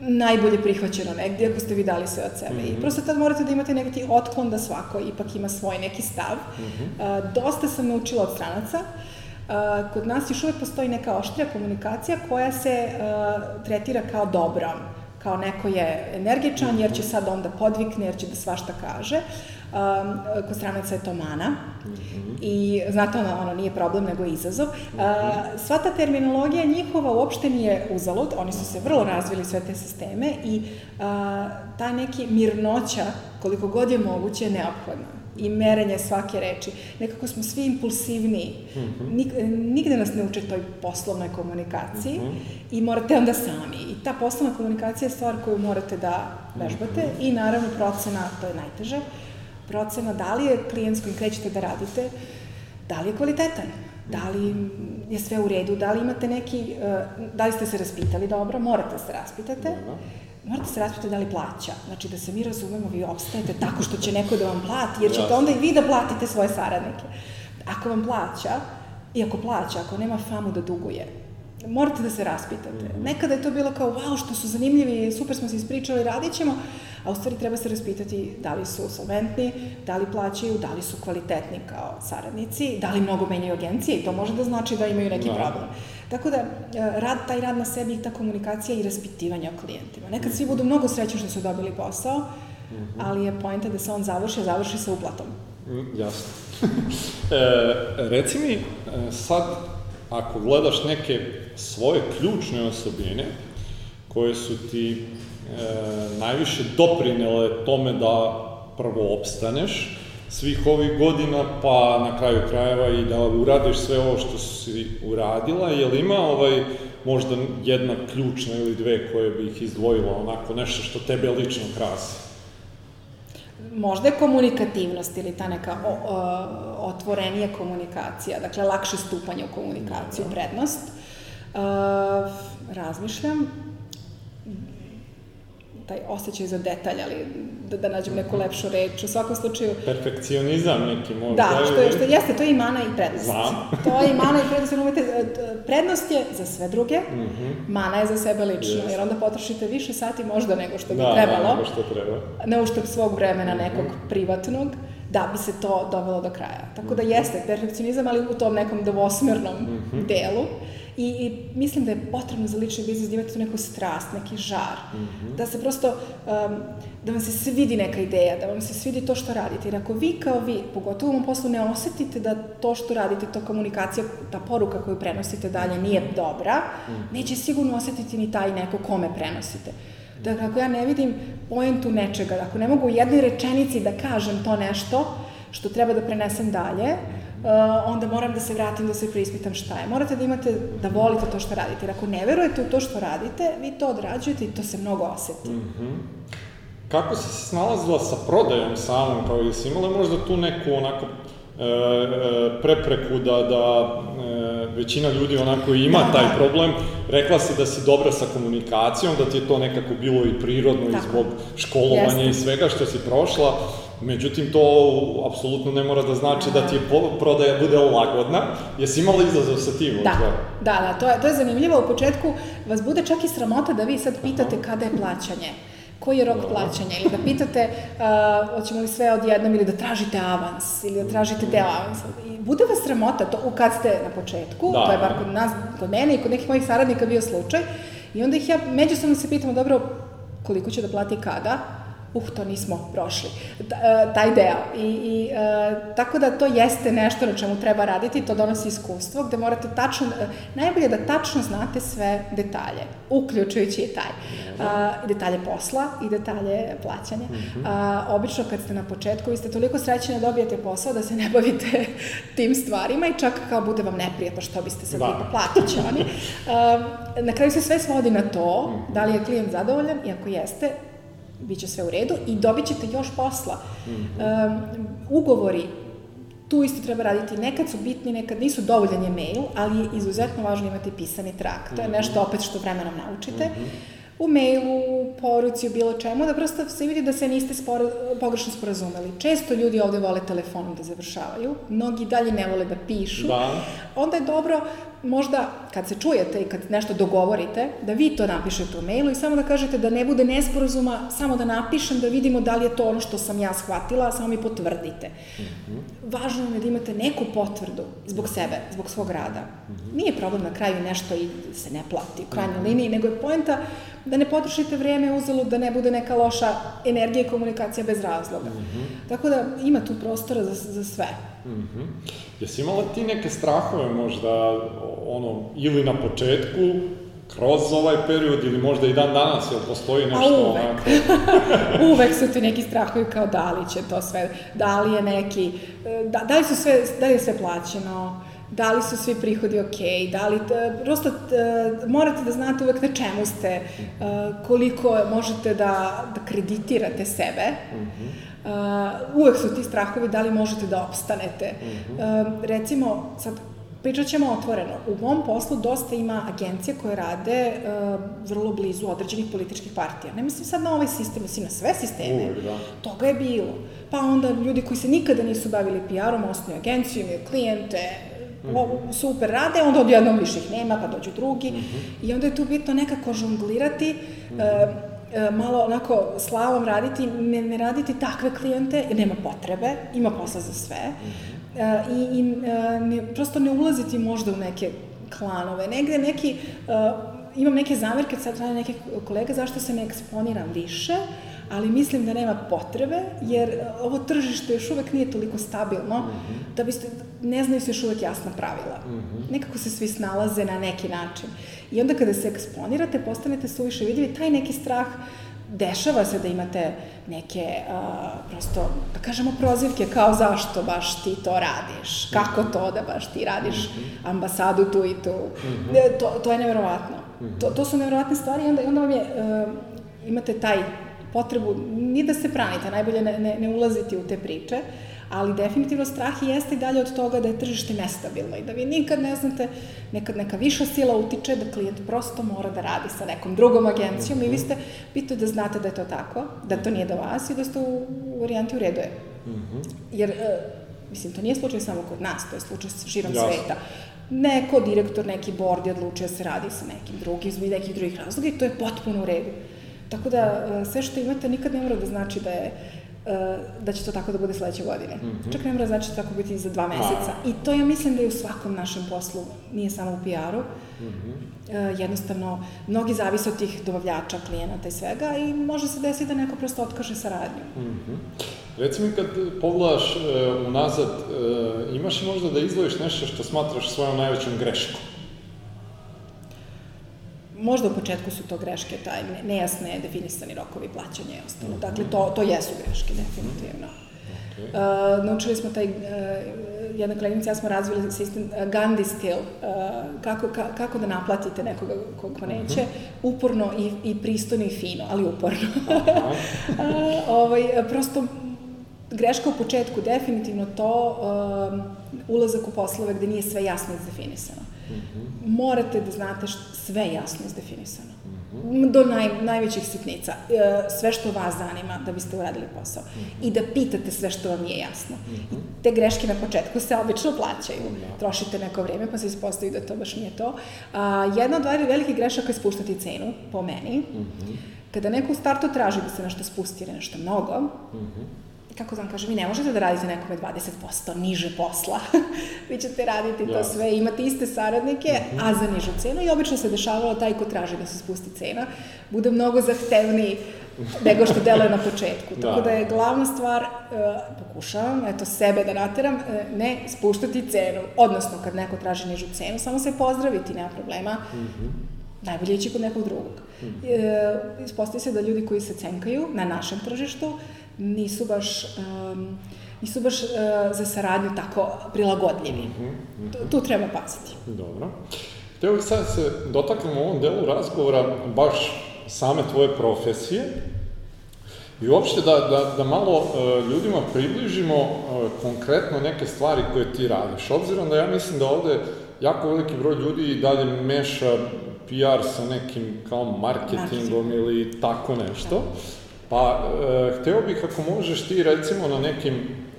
najbolje prihvaćeno negdje ako ste vi dali sve od sebe. Mm -hmm. I mhm. prosto tad morate da imate neki otklon da svako ipak ima svoj neki stav. Mm -hmm. uh, dosta sam naučila od stranaca. Uh, kod nas još uvek postoji neka oštrija komunikacija koja se uh, tretira kao dobra kao neko je energičan jer će sad onda podvikne jer će da svašta kaže. Um, kod stranaca je to mana. Mm -hmm. I znate, ono, ono nije problem, nego je izazov. Uh, sva ta terminologija njihova uopšte nije uzalud, oni su se vrlo razvili sve te sisteme i uh, ta neki mirnoća, koliko god je moguće, je neophodna i merenje svake reči. Nekako smo svi impulsivniji. Mm -hmm. Nigde nas ne uče toj poslovnoj komunikaciji mm -hmm. i morate onda sami. I ta poslovna komunikacija je stvar koju morate da vežbate mm -hmm. i naravno procena, to je najteže, procena da li je klijent s kojim krećete da radite, da li je kvalitetan, da li je sve u redu, da li imate neki, eh, da li ste se raspitali dobro, morate da se raspitate. Morate se raspitati da li plaća. Znači da se mi razumemo, vi obstajete tako što će neko da vam plati, jer ćete onda i vi da platite svoje saradnike. Ako vam plaća, i ako plaća, ako nema famu da duguje, morate da se raspitate. Mm -hmm. Nekada je to bilo kao, wow, što su zanimljivi, super smo se ispričali, radit ćemo, a u stvari treba se raspitati da li su solventni, da li plaćaju, da li su kvalitetni kao saradnici, da li mnogo menjaju agencije i to može da znači da imaju neki da. problem. Tako da, e, rad, taj rad na sebi i ta komunikacija i raspitivanje o klijentima. Nekad svi budu mnogo srećni što su dobili posao, mm -hmm. ali je pojenta da se on završi, završi sa uplatom. Mm, jasno. e, reci mi, e, sad, ako gledaš neke svoje ključne osobine, koje su ti e, najviše doprinele tome da prvo opstaneš, svih ovih godina, pa na kraju krajeva i da uradiš sve ovo što si uradila, je li ima ovaj, možda jedna ključna ili dve koje bih izdvojila, onako nešto što tebe lično krasi? Možda je komunikativnost ili ta neka o, o, otvorenija komunikacija, dakle lakše stupanje u komunikaciju, da. prednost. Uh, razmišljam, taj osjećaj za detalj, ali da, da nađem neku lepšu reč. U svakom slučaju... Perfekcionizam neki možda. Da, što, je, što jeste, to je i mana i prednost. Znam. to je i mana i prednost, umete, prednost je za sve druge, mm -hmm. mana je za sebe lično, yes. jer onda potrošite više sati možda nego što bi da, trebalo. Da, nego što treba. Ne uštep svog vremena mm -hmm. nekog privatnog da bi se to dovelo do kraja. Tako da jeste perfekcionizam, ali u tom nekom dvosmernom mm -hmm. delu. I, I mislim da je potrebno za lični biznis da imate tu neku strast, neki žar. Mm -hmm. Da se prosto, um, da vam se svidi neka ideja, da vam se svidi to što radite. Jer ako vi kao vi, pogotovo u ovom poslu, ne osetite da to što radite, to komunikacija, ta poruka koju prenosite dalje nije dobra, mm -hmm. neće sigurno osetiti ni taj neko kome prenosite. Dakle, ako ja ne vidim poentu nečega, ako ne mogu u jednoj rečenici da kažem to nešto što treba da prenesem dalje, Uh, onda moram da se vratim da se preispitam šta je. Morate da imate, da volite to što radite. Jer ako ne verujete u to što radite, vi to odrađujete i to se mnogo oseti. Mm -hmm. Kako si se snalazila sa prodajom samom, kao i si imala možda tu neku onako e, e, prepreku da, da e, većina ljudi onako ima da, taj da. problem. Rekla si da si dobra sa komunikacijom, da ti je to nekako bilo i prirodno Tako. i zbog školovanja Jeste. i svega što si prošla. Međutim, to apsolutno ne mora da znači da ti je prodaja bude lagodna. Jesi imala izazov sa tim? Da, da, da, to je, to je zanimljivo. U početku vas bude čak i sramota da vi sad pitate kada je plaćanje koji je rok plaćanja ili da pitate uh, hoćemo li sve odjednom ili da tražite avans ili da tražite deo avansa. I bude vas sramota to kad ste na početku, da. to je bar kod nas, kod mene i kod nekih mojih saradnika bio slučaj i onda ih ja međusobno se pitamo dobro koliko će da plati kada, uh, to nismo prošli, e, taj deo. I, i e, tako da to jeste nešto na čemu treba raditi, to donosi iskustvo, gde morate tačno, e, najbolje da tačno znate sve detalje, uključujući i taj. Uh, detalje posla i detalje plaćanja. -hmm. obično kad ste na početku, vi ste toliko srećni da dobijete posao da se ne bavite tim stvarima i čak kao bude vam neprijatno što biste se da. platit će oni. na kraju se sve svodi na to, da li je klijent zadovoljan i ako jeste, bit će sve u redu i dobit ćete još posla. Mm -hmm. um, ugovori, tu isto treba raditi, nekad su bitni, nekad nisu dovoljan je mail, ali je izuzetno važno imati pisani trak. To je mhm. nešto opet što vremenom naučite. Mm -hmm u mailu, u poruci, u bilo čemu, da prosto se vidi da se niste sporo, pogrešno sporazumeli. Često ljudi ovde vole telefonom da završavaju, mnogi dalje ne vole da pišu. Da. Onda je dobro možda kad se čujete i kad nešto dogovorite, da vi to napišete u mailu i samo da kažete da ne bude nesporazuma, samo da napišem da vidimo da li je to ono što sam ja shvatila, samo mi potvrdite. Mm -hmm. Važno je da imate neku potvrdu zbog sebe, zbog svog rada. Mm -hmm. Nije problem na kraju nešto i se ne plati u krajnjoj mm -hmm. liniji, nego je poenta da ne potrošite vreme uzalud, da ne bude neka loša energija i komunikacija bez razloga. Mm -hmm. Tako da ima tu prostora za, za sve. Mm -hmm. Jesi imala ti neke strahove možda, ono, ili na početku, kroz ovaj period ili možda i dan danas, jel postoji nešto A uvek. onako? uvek su ti neki strahovi kao da li će to sve, da li je neki, da, da li su sve, da li je sve plaćeno, da li su svi prihodi ok, da li, prosto morate da znate uvek na čemu ste, koliko možete da, da kreditirate sebe, mm -hmm. uvek su ti strahovi da li možete da opstanete. Mm -hmm. recimo, sad, Pričat ćemo otvoreno. U mom poslu dosta ima agencija koje rade uh, vrlo blizu određenih političkih partija. Ne mislim sad na ovaj sistem, mislim na sve sisteme. Uvijek, da. Toga je bilo. Pa onda ljudi koji se nikada nisu bavili PR-om, osnuju agenciju, imaju klijente. Super rade, onda odjednom više ih nema, pa dođu drugi. Mm -hmm. I onda je tu bitno nekako žonglirati, mm -hmm. uh, malo onako slavom raditi, ne, ne raditi takve klijente, jer nema potrebe, ima posla za sve. Mm -hmm i, i ne, prosto ne ulaziti možda u neke klanove. Negde neki, uh, imam neke zamerke sad strane nekih kolega zašto se ne eksponiram više, ali mislim da nema potrebe, jer ovo tržište još uvek nije toliko stabilno, mm -hmm. da biste, ne znaju se još uvek jasna pravila. Mm -hmm. Nekako se svi snalaze na neki način. I onda kada se eksponirate, postanete suviše vidljivi, taj neki strah uh, dešava se da imate neke, a, prosto, da kažemo, prozivke kao zašto baš ti to radiš, kako to da baš ti radiš mhm. ambasadu tu i tu. Mhm. To, to je neverovatno. Mhm. To, to su neverovatne stvari i onda, onda vam je, uh, imate taj potrebu, ni da se pranite, najbolje ne, ne, ne ulaziti u te priče, ali definitivno strah jeste i dalje od toga da je tržište nestabilno i da vi nikad ne znate, nekad neka viša sila utiče da klijent prosto mora da radi sa nekom drugom agencijom i vi ste pitaju da znate da je to tako, da to nije do vas i da ste u, varijanti u redu je. Mhm. Jer, e, mislim, to nije slučaj samo kod nas, to je slučaj širom Jasne. sveta neko direktor, neki board je odlučio da se radi sa nekim drugim, iz nekih drugih razloga i to je potpuno u redu. Tako da e, sve što imate nikad ne mora da znači da je Eh, da će to tako da bude sledeće godine. Mm -hmm. Čak ne mora znači da tako biti za dva meseca. I to ja mislim da je u svakom našem poslu, nije samo u PR-u. Mm -hmm. uh, jednostavno, mnogi zavise od tih dobavljača, klijenata i svega i može se desiti da neko prosto otkaže saradnju. Mm -hmm. Reci mi kad pogledaš uh, unazad, uh, imaš možda da izvojiš nešto što smatraš svojom najvećom greškom? Možda u početku su to greške, taj nejasne definisani rokovi plaćanja i ostalo. Mhm. Dakle, to, to jesu greške, definitivno. Okay. Uh, naučili smo taj, uh, jedna koleginica, ja smo razvili sistem uh, Gandhi stil, uh, kako, ka, kako da naplatite nekoga ko, ko neće, uh mhm. -huh. uporno i, i pristojno i fino, ali uporno. uh, ovaj, prosto, greška u početku, definitivno to, uh, ulazak u poslove gde nije sve jasno izdefinisano. Mm -hmm. Morate da znate što, sve jasno izdefinisano. Mm -hmm. Do naj, najvećih sitnica. E, sve što vas zanima da biste uradili posao. Mm -hmm. I da pitate sve što vam nije jasno. Mm -hmm. I te greške na početku se obično plaćaju. -hmm. Trošite neko vreme pa se ispostavi da to baš nije to. A, jedna od velikih grešaka je spuštati cenu, po meni. Mm -hmm. Kada neko u startu traži da se nešto spusti ili nešto mnogo, mm -hmm kako znam, kažem, vi ne možete da radite nekome 20% niže posla. vi ćete raditi to ja. sve, imate iste saradnike, mm -hmm. a za nižu cenu i obično se dešavalo taj ko traži da se spusti cena, bude mnogo zahtevniji nego što deluje na početku. Da. Tako da je glavna stvar, uh, pokušavam, eto, sebe da nateram, uh, ne spuštati cenu. Odnosno, kad neko traži nižu cenu, samo se pozdraviti, nema problema. Mm -hmm. Najbolje ići kod nekog drugog. Mm -hmm. E, ispostavi se da ljudi koji se cenkaju na našem tržištu, nisu baš um, nisu baš uh, za saradnju tako prilagodljivi. Mm -hmm, mm -hmm. Tu, tu treba paziti. Dobro. Htio bih sad se dotaknemo u ovom delu razgovora baš same tvoje profesije i uopšte da, da, da malo uh, ljudima približimo uh, konkretno neke stvari koje ti radiš. Obzirom da ja mislim da ovde jako veliki broj ljudi i dalje meša PR sa nekim kao marketingom Marketing. ili tako nešto. Da. Pa, e, hteo bih ako možeš ti recimo na nekim,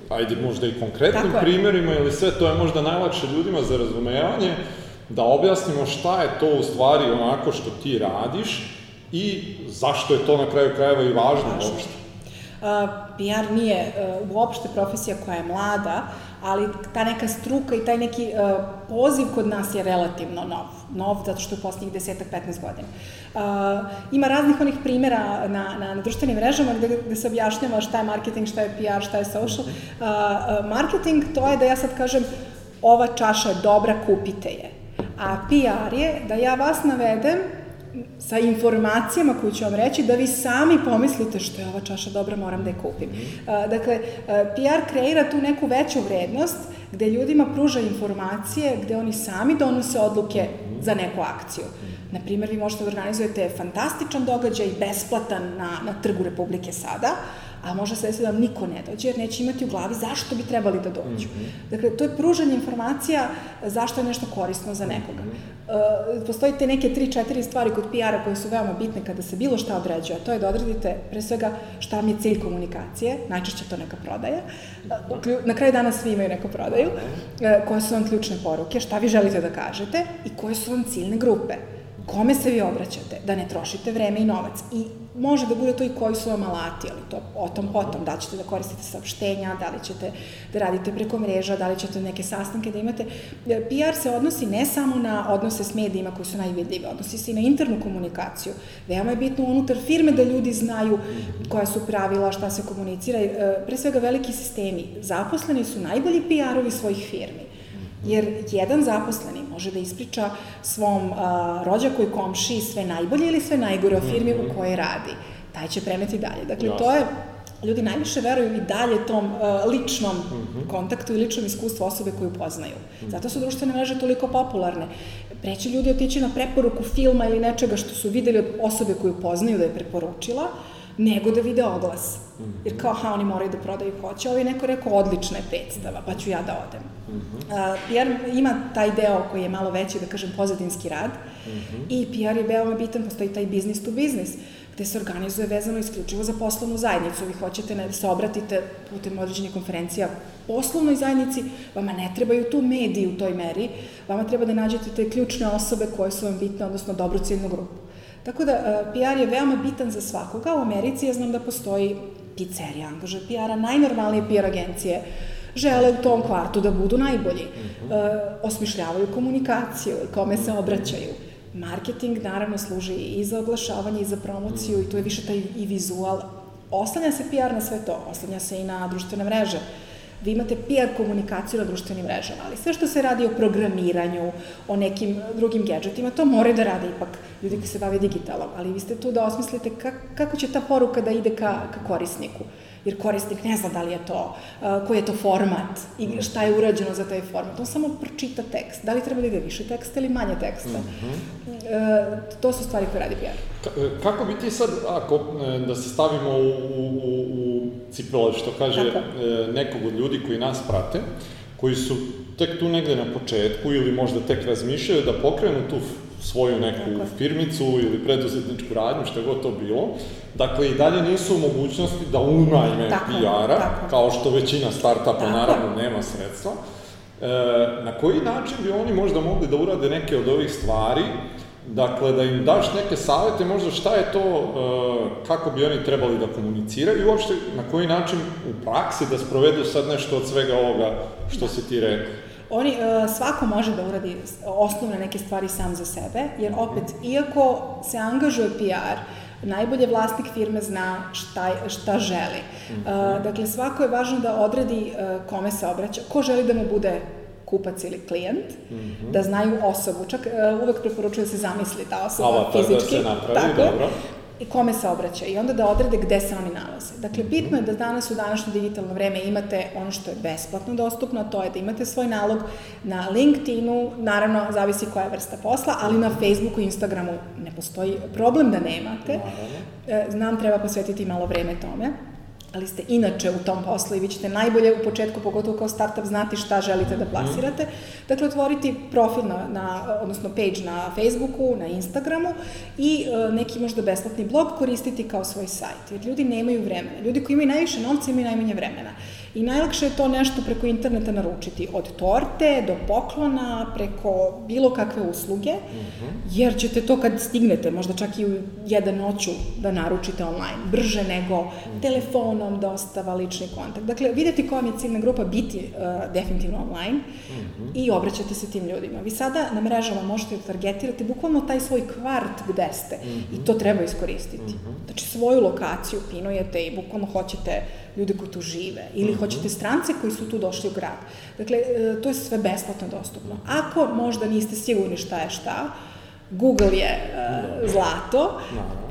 ajde možda i konkretnim Tako primjerima ili sve, to je možda najlakše ljudima za razumevanje, da objasnimo šta je to u stvari onako što ti radiš i zašto je to na kraju krajeva i važno, važno. uopšte. PR nije uopšte profesija koja je mlada, ali ta neka struka i taj neki uh, poziv kod nas je relativno nov. Nov zato što je u poslednjih 10-15 godina. Uh, ima raznih onih primera na, na, na društvenim mrežama gde, gde se objašnjava šta je marketing, šta je PR, šta je social. Uh, marketing to je da ja sad kažem ova čaša je dobra, kupite je. A PR je da ja vas navedem sa informacijama koje ću vam reći da vi sami pomislite što je ova čaša dobra, moram da je kupim. Uh, dakle, PR kreira tu neku veću vrednost gde ljudima pruža informacije, gde oni sami donose odluke za neku akciju. Na primjer, vi možete da organizujete fantastičan događaj, besplatan na, na trgu Republike sada, a može se desiti da vam niko ne dođe, jer neće imati u glavi zašto bi trebali da dođu. Mm -hmm. Dakle, to je pružanje informacija zašto je nešto korisno za nekoga. Mm -hmm. postoji te neke tri, četiri stvari kod PR-a koje su veoma bitne kada se bilo šta određuje, a to je da odredite pre svega šta vam je cilj komunikacije, najčešće to neka prodaja. Uh, na kraju dana svi imaju neku prodaju. Koje su vam ključne poruke, šta vi želite da kažete i koje su vam ciljne grupe kome se vi obraćate, da ne trošite vreme i novac. I može da bude to i koji su vam alati, ali to o tom potom, da ćete da koristite saopštenja, da li ćete da radite preko mreža, da li ćete neke sastanke da imate. PR se odnosi ne samo na odnose s medijima koji su najvidljivi, odnosi se i na internu komunikaciju. Veoma je bitno unutar firme da ljudi znaju koja su pravila, šta se komunicira. E, pre svega veliki sistemi. Zaposleni su najbolji PR-ovi svojih firmi. Jer jedan zaposleni može da ispriča svom a, rođaku i komši sve najbolje ili sve najgore o firmi mm -hmm. u kojoj radi. Taj će preneti dalje. Dakle, Jasne. to je ljudi najviše veruju i dalje tom uh, ličnom mm -hmm. kontaktu i ličnom iskustvu osobe koju poznaju. Mm -hmm. Zato su društvene mreže toliko popularne. Preći ljudi otići na preporuku filma ili nečega što su videli od osobe koju poznaju da je preporučila, uh, nego da vide oglas. Jer kao, ha, oni moraju da prodaju hoće. Je neko rekao, odlična je predstava, pa ću ja da odem. Mm -hmm. uh, PR ima taj deo koji je malo veći, da kažem, pozadinski rad. Mm -hmm. I PR je veoma bitan, postoji taj business to business, gde se organizuje vezano isključivo za poslovnu zajednicu. Vi hoćete da se obratite putem određenih konferencija poslovnoj zajednici, vama ne trebaju tu mediji u toj meri, vama treba da nađete te ključne osobe koje su vam bitne, odnosno dobru ciljnu grupu. Tako da, e, PR je veoma bitan za svakoga. U Americi ja znam da postoji pizzerija, angaže PR-a, najnormalnije PR agencije žele u tom kvartu da budu najbolji. Mm -hmm. osmišljavaju komunikaciju, kome se obraćaju. Marketing naravno služi i za oglašavanje i za promociju i tu je više taj i vizual. Oslanja se PR na sve to, oslanja se i na društvene mreže. Uh, vi imate PR komunikaciju na društvenim mrežama, ali sve što se radi o programiranju, o nekim drugim gadgetima, to moraju da rade ipak ljudi koji se bave digitalom, ali vi ste tu da osmislite kako će ta poruka da ide ka, ka korisniku jer korisnik ne zna da li je to, uh, koji je to format i šta je urađeno za taj format. On samo pročita tekst. Da li treba da ide više teksta ili manje teksta? Mm -hmm. to su stvari koje radi PR. Ka, kako bi ti sad, ako e, da se stavimo u, u, u cipele, što kaže Tako. E, nekog od ljudi koji nas prate, koji su tek tu negde na početku ili možda tek razmišljaju da pokrenu tu svoju neku firmicu ili preduzetničku radnju, što je god to bilo. Dakle, i dalje nisu u mogućnosti da unajme PR-a, kao što većina startupa naravno nema sredstva. E, na koji način bi oni možda mogli da urade neke od ovih stvari, Dakle, da im daš neke savete, možda šta je to, e, kako bi oni trebali da komuniciraju i uopšte na koji način u praksi da sprovedu sad nešto od svega ovoga što si ti rekao. Oni, uh, svako može da uradi osnovne neke stvari sam za sebe, jer opet, iako se angažuje PR, najbolje vlasnik firme zna šta, šta želi. Uh, dakle, svako je važno da odredi uh, kome se obraća, ko želi da mu bude kupac ili klijent, mm -hmm. da znaju osobu. Čak uh, uvek preporučuju da se zamisli ta osoba Avatar fizički. da se napravi, tako, dobro i kome se obraća i onda da odrede gde se oni nalaze. Dakle, bitno je da danas u današnje digitalno vreme imate ono što je besplatno dostupno, to je da imate svoj nalog na LinkedInu, naravno, zavisi koja je vrsta posla, ali na Facebooku i Instagramu ne postoji problem da nemate. E, znam, treba posvetiti malo vreme tome ali ste inače u tom poslu i vi ćete najbolje u početku, pogotovo kao startup, znati šta želite da plasirate. Dakle, otvoriti profil na, na odnosno page na Facebooku, na Instagramu i e, neki možda besplatni blog koristiti kao svoj sajt. Jer ljudi nemaju vremena. Ljudi koji imaju najviše novca imaju najmanje vremena. I najlakše je to nešto preko interneta naručiti, od torte do poklona, preko bilo kakve usluge, jer ćete to kad stignete, možda čak i u jedan noću da naručite online, brže nego telefonom, dostava, lični kontakt. Dakle, videti koja vam je ciljna grupa biti uh, definitivno online i obraćate se tim ljudima. Vi sada na mrežama možete da targetirate bukvalno taj svoj kvart gde ste i to treba iskoristiti. Znači, svoju lokaciju pinujete i bukvalno hoćete ljude koji tu žive ili hoćete strance koji su tu došli u grad. Dakle, e, to je sve besplatno dostupno. Ako možda niste sigurni šta je šta, Google je uh, zlato,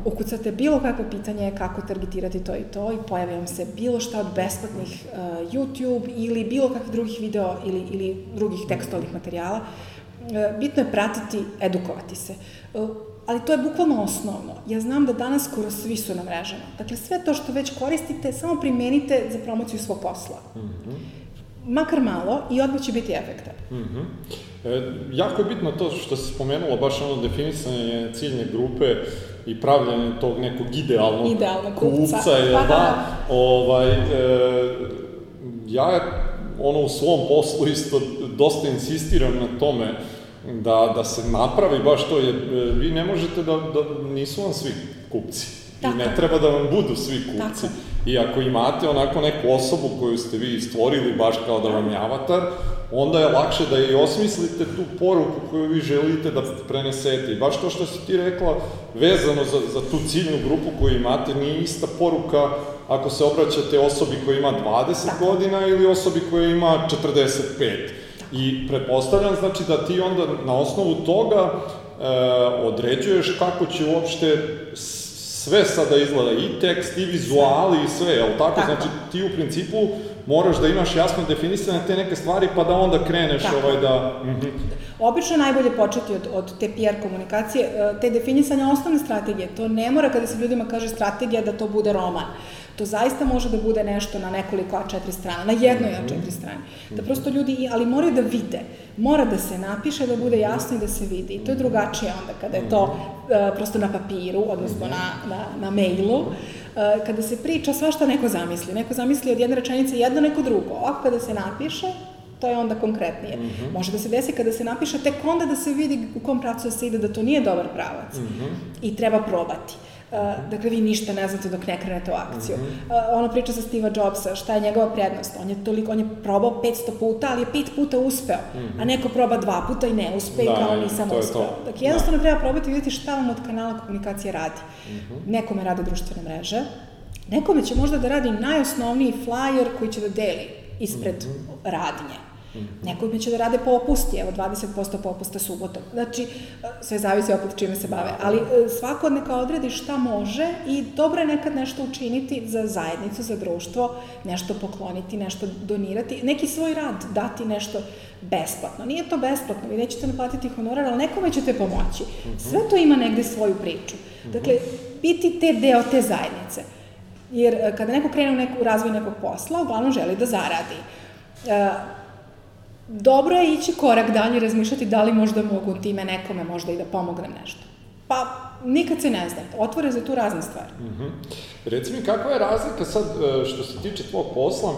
ukucate bilo kakvo pitanje kako targetirati to i to i pojavi vam se bilo šta od besplatnih uh, YouTube ili bilo kakvih drugih video ili, ili drugih tekstualnih materijala. Uh, bitno je pratiti, edukovati se. Uh, ali to je bukvalno osnovno. Ja znam da danas skoro svi su na mrežama. Dakle, sve to što već koristite, samo primenite za promociju svog posla. Mm -hmm. Makar malo i odmah će biti efekta. Mm -hmm. e, jako je bitno to što si spomenula, baš ono definisanje ciljne grupe i pravljanje tog nekog idealnog, idealnog kupca, kupca je, pa, da, da, ovaj, e, ja ono u svom poslu isto dosta insistiram na tome da, da se napravi baš to, jer e, vi ne možete da, da nisu vam svi kupci. Tako. I ne treba da vam budu svi kupci. Tako. I ako imate onako neku osobu koju ste vi stvorili baš kao da vam je avatar, onda je lakše da i osmislite tu poruku koju vi želite da prenesete. I baš to što si ti rekla, vezano za, za tu ciljnu grupu koju imate, nije ista poruka ako se obraćate osobi koja ima 20 Tako. godina ili osobi koja ima 45 I pretpostavljam, znači, da ti onda na osnovu toga e, određuješ kako će uopšte sve sada izgleda, i tekst, i vizuali, i sve, jel tako? tako? Znači, ti u principu moraš da imaš jasno definisane te neke stvari, pa da onda kreneš tako. ovaj da... Mm -hmm. Obično je najbolje početi od, od te PR komunikacije, e, te definisanja osnovne strategije. To ne mora kada se ljudima kaže strategija da to bude roman. To zaista može da bude nešto na nekoliko A4 strana, na jednoj A4 mhm. strani. Da prosto ljudi, ali moraju da vide. Mora da se napiše, da bude jasno i da se vidi. I to je drugačije onda kada je to uh, prosto na papiru, odnosno na, na, na mailu. Uh, kada se priča, svašta neko zamisli. Neko zamisli od jedne rečenice jedno, neko drugo. Ovako kada se napiše, to je onda konkretnije. Mm -hmm. Može da se desi kada se napiše, tek onda da se vidi u kom pravcu da se ide, da to nije dobar pravac. Mm -hmm. I treba probati. Uh, dakle, vi ništa ne znate dok ne krenete u akciju. Mm -hmm. uh, ono priča sa Steve Jobsa, šta je njegova prednost? On je toliko, on je probao 500 puta, ali je pet puta uspeo, mm -hmm. a neko proba dva puta i ne uspe da, i kao nisam uspeo. Dakle, jednostavno da. treba probati i vidjeti šta vam od kanala komunikacije radi. Mm -hmm. Nekome rade društvene mreže, nekome će možda da radi najosnovniji flyer koji će da deli ispred mm -hmm. radnje. Nekome će da rade popusti, evo 20% popusta subotom. Znači, sve zavisi opet čime se bave. Ali e, svako neka odredi šta može i dobro je nekad nešto učiniti za zajednicu, za društvo, nešto pokloniti, nešto donirati, neki svoj rad dati nešto besplatno. Nije to besplatno, vi nećete naplatiti honorar, ali nekome ćete pomoći. Sve to ima negde svoju priču. Dakle, biti te deo te zajednice. Jer e, kada neko krene u neku razvoj nekog posla, uglavnom želi da zaradi. Dobro je ići korak dalje i razmišljati da li možda mogu time nekome možda i da pomognem nešto. Pa nikad se ne zna, otvore za tu razne stvari. Mm -hmm. Reci mi, kakva je razlika sad e, što se tiče tvojeg posla,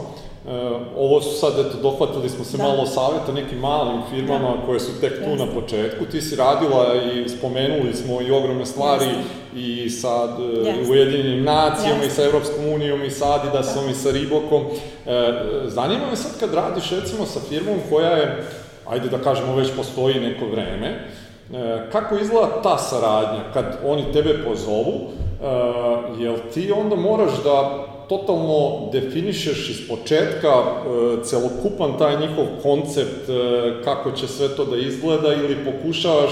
Uh, ovo su sad, eto, dohvatili smo se da. malo saveta nekim malim firmama da. koje su tek tu Jasne. na početku. Ti si radila i spomenuli smo i ogromne stvari Jasne. i sa uh, Ujedinjenim nacijama Jasne. i sa Evropskom unijom i sa Adidasom da. i sa Ribokom. Uh, zanima me sad kad radiš recimo sa firmom koja je, ajde da kažemo, već postoji neko vreme, kako izgleda ta saradnja kad oni tebe pozovu, jel ti onda moraš da totalno definišeš iz početka e, celokupan taj njihov koncept, e, kako će sve to da izgleda ili pokušavaš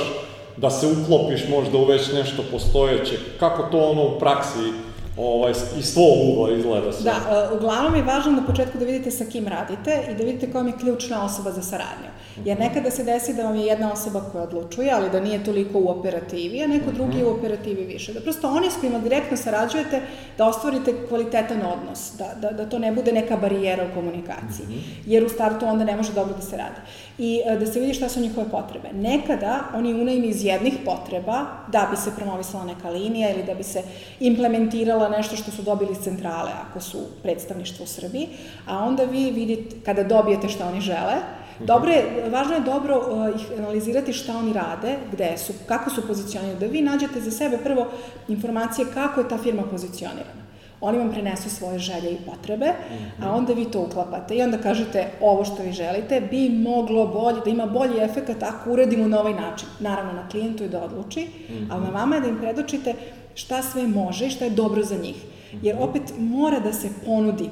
da se uklopiš možda u već nešto postojeće, kako to ono u praksi ovaj, iz svog ugla izgleda sve. Da, e, uglavnom je važno na početku da vidite sa kim radite i da vidite koja je ključna osoba za saradnju. Jer nekada se desi da vam je jedna osoba koja odlučuje, ali da nije toliko u operativi, a neko drugi je u operativi više. Da prosto oni s kojima direktno sarađujete, da ostvarite kvalitetan odnos, da, da, da to ne bude neka barijera u komunikaciji. Jer u startu onda ne može dobro da se radi. I e, da se vidi šta su njihove potrebe. Nekada oni unajmi iz jednih potreba da bi se promovisala neka linija ili da bi se implementirala pravila nešto što su dobili iz centrale, ako su predstavništvo u Srbiji, a onda vi vidite, kada dobijete šta oni žele, Dobro je, važno je dobro uh, ih analizirati šta oni rade, gde su, kako su pozicionirani, da vi nađete za sebe prvo informacije kako je ta firma pozicionirana. Oni vam prenesu svoje želje i potrebe, mm -hmm. a onda vi to uklapate i onda kažete ovo što vi želite bi moglo bolje, da ima bolji efekt ako uradimo na ovaj način. Naravno, na klijentu je da odluči, mm -hmm. ali na vama je da im predočite šta sve može i šta je dobro za njih. Jer opet mora da se ponudi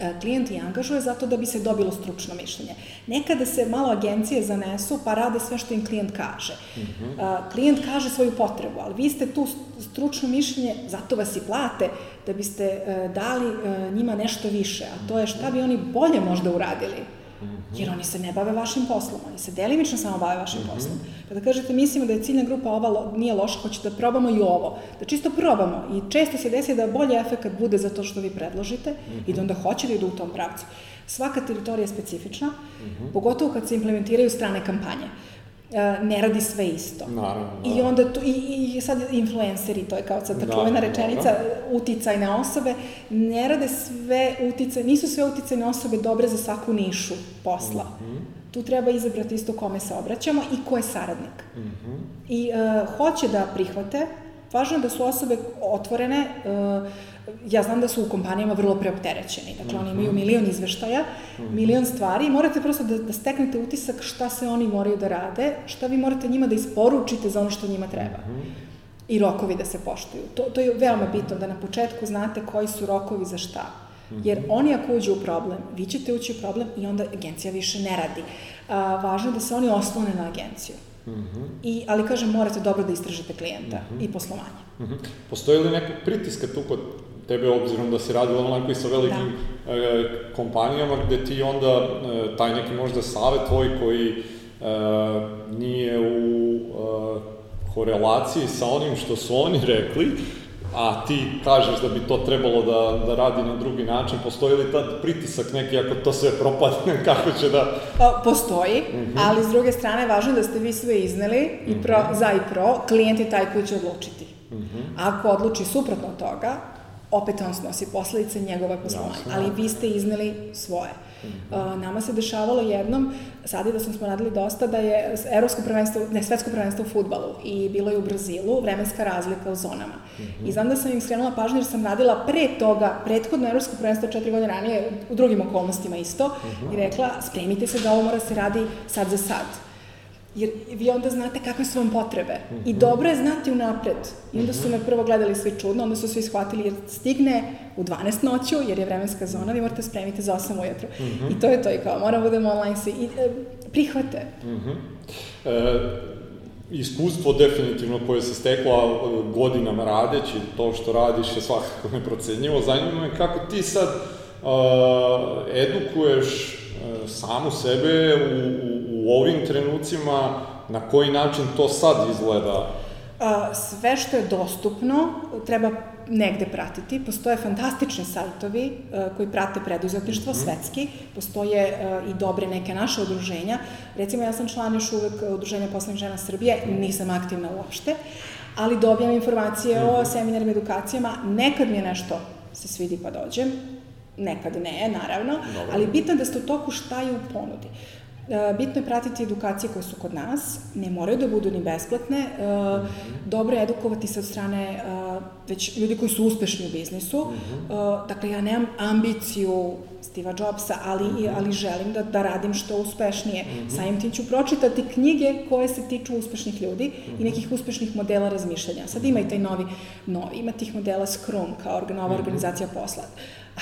E, klijent i angažuje zato da bi se dobilo stručno mišljenje. Nekada se malo agencije zanesu pa rade sve što im klijent kaže. Mm -hmm. Klijent kaže svoju potrebu, ali vi ste tu stručno mišljenje, zato vas i plate, da biste e, dali njima nešto više, a to je šta bi oni bolje možda uradili Jer oni se ne bave vašim poslom, oni se delimično samo bave vašim mm -hmm. poslom. Kada kažete mislimo da je ciljna grupa ova lo, nije loša, hoće da probamo i ovo, da čisto probamo i često se desi da bolji efekt bude za to što vi predložite mm -hmm. i da onda hoće da idu u tom pravcu. Svaka teritorija je specifična, mm -hmm. pogotovo kad se implementiraju strane kampanje. Uh, ne radi sve isto. Naravno. Da. I onda tu, i, i sad influenceri, to je kao sad ta da, čuvena rečenica, da. uticajne osobe, ne rade sve uticaj, nisu sve uticajne osobe dobre za svaku nišu posla. Mm -hmm. Tu treba izabrati isto kome se obraćamo i ko je saradnik. Mm -hmm. I uh, hoće da prihvate, važno je da su osobe otvorene, uh, ja znam da su u kompanijama vrlo preopterećeni, dakle oni imaju mhm. milion izveštaja, -hmm. milion stvari i morate prosto da, da steknete utisak šta se oni moraju da rade, šta vi morate njima da isporučite za ono što njima treba. -hmm. I rokovi da se poštuju. To, to je veoma bitno da na početku znate koji su rokovi za šta. Jer mhm. oni ako uđu u problem, vi ćete ući u problem i onda agencija više ne radi. A, važno je da se oni oslone na agenciju. -hmm. I, ali kažem, morate dobro da istražite klijenta mm -hmm. i poslovanje. Mm -hmm. Postoji li nekog pritiska tu kod tebe obzirom da si radio onako i sa velikim da. e, kompanijama gde ti onda e, taj neki možda savet tvoj koji e, nije u e, korelaciji sa onim što su oni rekli, a ti kažeš da bi to trebalo da, da radi na drugi način, postoji li tad pritisak neki ako to sve propadne, kako će da... Pa, postoji, mm -hmm. ali s druge strane važno da ste vi sve izneli, i pro, -hmm. za i pro, klijent je taj koji će odlučiti. Mm -hmm. Ako odluči suprotno toga, opet on snosi posledice njegove poslovanja, ali vi ste izneli svoje. Mm -hmm. uh, nama se dešavalo jednom, sad i da smo radili dosta, da je evropsko prvenstvo, ne, svetsko prvenstvo u futbalu i bilo je u Brazilu, vremenska razlika u zonama. Mm -hmm. I znam da sam im skrenula pažnju jer sam radila pre toga, prethodno evropsko prvenstvo četiri godine ranije, u drugim okolnostima isto, mm -hmm. i rekla, spremite se da ovo mora se radi sad za sad jer vi onda znate kakve su vam potrebe. Mm -hmm. I mhm. dobro je znati unapred. I onda su me prvo gledali svi čudno, onda su svi shvatili jer stigne u 12 noću, jer je vremenska zona, vi morate spremiti za 8 ujutru. Mm -hmm. I to je to i kao, moramo budemo online svi. I e, prihvate. Mm -hmm. e, iskustvo definitivno koje se stekla e, godinama radeći, to što radiš je svakako neprocenjivo. Zanima me kako ti sad uh, edukuješ uh, samu sebe u, u u ovim trenucima, na koji način to sad izgleda? Sve što je dostupno treba negde pratiti. Postoje fantastični sajtovi uh, koji prate preduzetništvo, mm -hmm. svetski. Postoje uh, i dobre neke naše udruženja. Recimo, ja sam član još uvek Udruženja poslovnih žena Srbije, nisam aktivna uopšte, ali dobijam informacije mm -hmm. o mhm. seminarima, edukacijama. Nekad mi je nešto se svidi pa dođem, nekad ne, naravno, Dobre. ali bitno je da ste u toku šta je u ponudi. E, bitno je pratiti edukacije koje su kod nas, ne moraju da budu ni besplatne, e, dobro je edukovati se od strane e, već ljudi koji su uspešni u biznisu. Dakle, ja nemam ambiciju Steva Jobsa, ali, ali želim da, da radim što uspešnije. Samim tim ću pročitati knjige koje se tiču uspešnih ljudi i nekih uspešnih modela razmišljanja. Sad ima i taj novi, novi ima tih modela Scrum kao nova organizacija posla.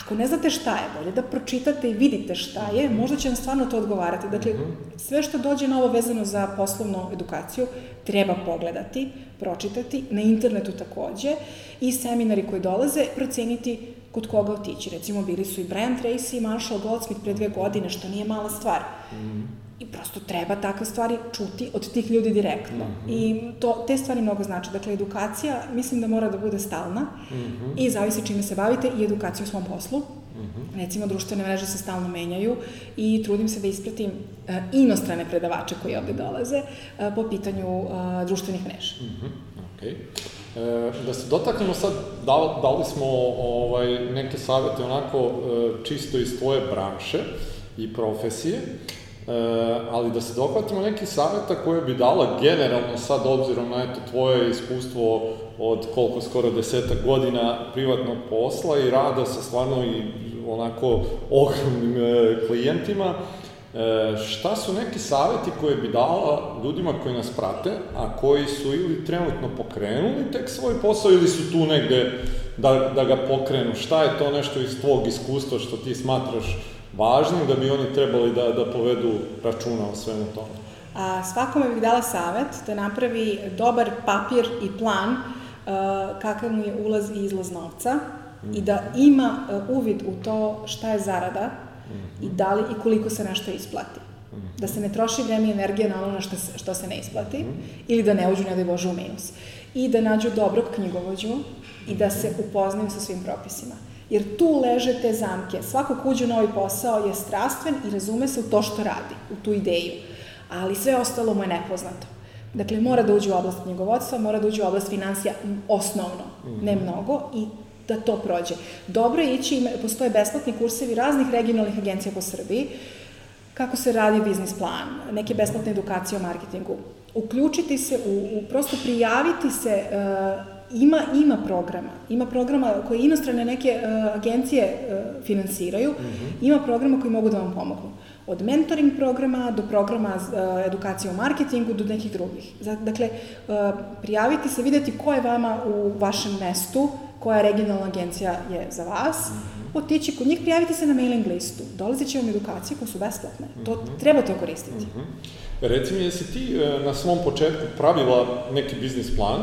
Ako ne znate šta je, bolje da pročitate i vidite šta je, možda će vam stvarno to odgovarati. Dakle, mhm. sve što dođe na ovo vezano za poslovnu edukaciju, treba pogledati, pročitati, na internetu takođe, i seminari koji dolaze, proceniti kod koga otići. Recimo, bili su i Brian Tracy i Marshall Goldsmith pre dve godine, što nije mala stvar. Mm I prosto treba takve stvari čuti od tih ljudi direktno. Mm -hmm. I to, te stvari mnogo znači. Dakle, edukacija mislim da mora da bude stalna mm -hmm. i zavisi čime se bavite i edukacija u svom poslu. Mm -hmm. Recimo, društvene mreže se stalno menjaju i trudim se da ispratim uh, inostrane predavače koji ovde dolaze uh, po pitanju uh, društvenih mreža. Mm -hmm. Okay. E, da se dotaknemo sad, da, dali smo ovaj, neke savete onako e, čisto iz tvoje branše i profesije, e, ali da se dohvatimo neki saveta koje bi dala generalno sad obzirom na eto, tvoje iskustvo od koliko skoro desetak godina privatnog posla i rada sa stvarno i onako ogromnim e, klijentima, E, šta su neki saveti koje bi dala ljudima koji nas prate, a koji su ili trenutno pokrenuli tek svoj posao ili su tu negde da, da ga pokrenu? Šta je to nešto iz tvog iskustva što ti smatraš važnim da bi oni trebali da, da povedu računa o svemu tome? A, svakome bih dala savet da napravi dobar papir i plan uh, kakav mu je ulaz i izlaz novca mm. i da ima uh, uvid u to šta je zarada, i da li i koliko se nešto isplati. Da se ne troši vreme i energija na ono što se, što se ne isplati ili da ne uđu, ne da Bože, u minus. I da nađu dobrog knjigovođu i da se upoznaju sa svim propisima. Jer tu leže te zamke. Svako ko uđe u novi posao je strastven i razume se u to što radi, u tu ideju. Ali sve ostalo mu je nepoznato. Dakle, mora da uđe u oblast knjigovodstva, mora da uđe u oblast financija osnovno, ne mnogo, i da to prođe. Dobro je ići, postoje besplatni kursevi raznih regionalnih agencija po Srbiji, kako se radi biznis plan, neke besplatne edukacije o marketingu. Uključiti se, u, u prosto prijaviti se, uh, ima, ima programa, ima programa koje inostrane neke uh, agencije uh, finansiraju, mm -hmm. ima programa koji mogu da vam pomognu. Od mentoring programa do programa uh, edukacije o marketingu do nekih drugih. Dakle, uh, prijaviti se, videti ko je vama u vašem mestu, koja regionalna agencija je za vas, mm -hmm. otići kod njih, prijaviti se na mailing listu. Dolazit će vam edukacije koje su besplatne. To, mm -hmm. treba to koristiti. Mm -hmm. Reci mi, jesi ti na svom početku pravila neki biznis plan,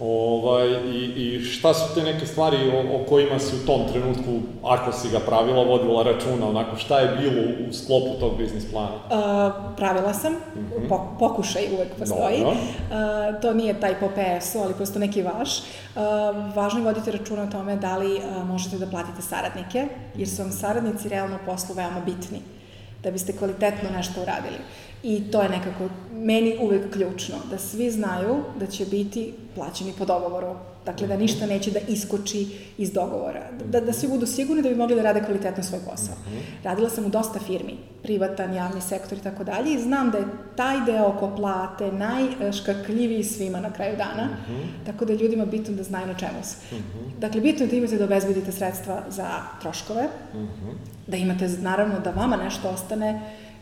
Ovaj, i, I šta su te neke stvari o, o kojima si u tom trenutku, ako si ga pravila, vodila računa, onako, šta je bilo u sklopu tog biznis plana? Uh, pravila sam, mhm. -huh. po, pokušaj uvek postoji. Uh, to nije taj po PS-u, ali prosto neki vaš. Uh, važno je voditi računa o tome da li uh, možete da platite saradnike, jer su vam saradnici realno poslu veoma bitni da biste kvalitetno nešto uradili. I to je nekako meni uvek ključno, da svi znaju da će biti plaćeni po dogovoru. Dakle, da ništa neće da iskoči iz dogovora. Da, da svi budu sigurni da bi mogli da rade kvalitetno svoj posao. Radila sam u dosta firmi, privatan, javni sektor i tako dalje, i znam da je taj deo oko plate najškakljiviji svima na kraju dana, tako da je ljudima bitno da znaju na čemu su. Dakle, bitno je da imate da obezbedite sredstva za troškove, da imate, naravno, da vama nešto ostane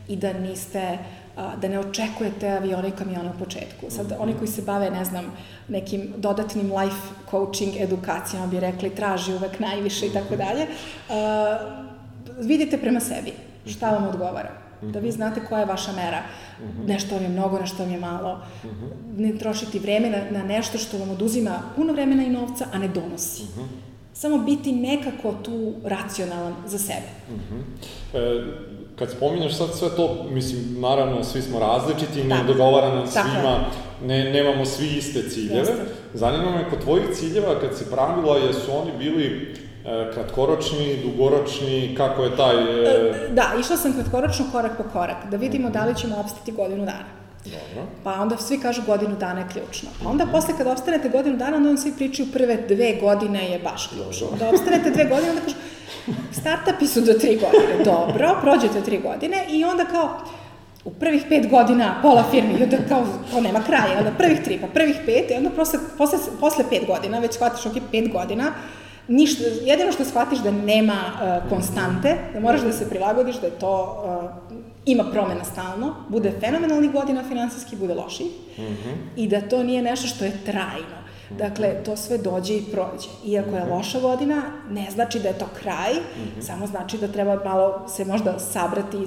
i da niste da ne očekujete avione i kamione u početku. Sad, oni koji se bave, ne znam, nekim dodatnim life coaching edukacijama bi rekli traži uvek najviše i tako dalje, vidite prema sebi šta vam odgovara. Da vi znate koja je vaša mera. Nešto vam je mnogo, nešto vam je malo. Ne trošiti vreme na, na nešto što vam oduzima puno vremena i novca, a ne donosi. Samo biti nekako tu racionalan za sebe. E, kad spominješ sad sve to, mislim, naravno, svi smo različiti, ne dogovara nam svima, ne, nemamo svi iste ciljeve. Jeste. Zanima me, kod tvojih ciljeva, kad si pravila, jesu oni bili e, kratkoročni, dugoročni, kako je taj... E... e da, išla sam kratkoročno korak po korak, da vidimo da li ćemo opstati godinu dana. Dobro. Pa onda svi kažu godinu dana je ključno. Pa onda mm -hmm. posle kad ostanete godinu dana, onda on svi pričaju prve dve godine je baš ključno. Da ostanete dve godine, onda kažu, Startupi su do tri godine. Dobro, prođete tri godine i onda kao, u prvih pet godina pola firmi, i onda kao, kao nema kraja, onda prvih tri, pa prvih pet, i onda posle, posle, posle pet godina, već shvatiš, ok, pet godina, ništa, jedino što shvatiš da nema uh, konstante, da moraš da se prilagodiš, da je to, uh, ima promena stalno, bude fenomenalni godina finansijski, bude loši, mm -hmm. i da to nije nešto što je trajno. Dakle, to sve dođe i prođe. Iako je loša godina, ne znači da je to kraj, mm -hmm. samo znači da treba malo se možda sabrati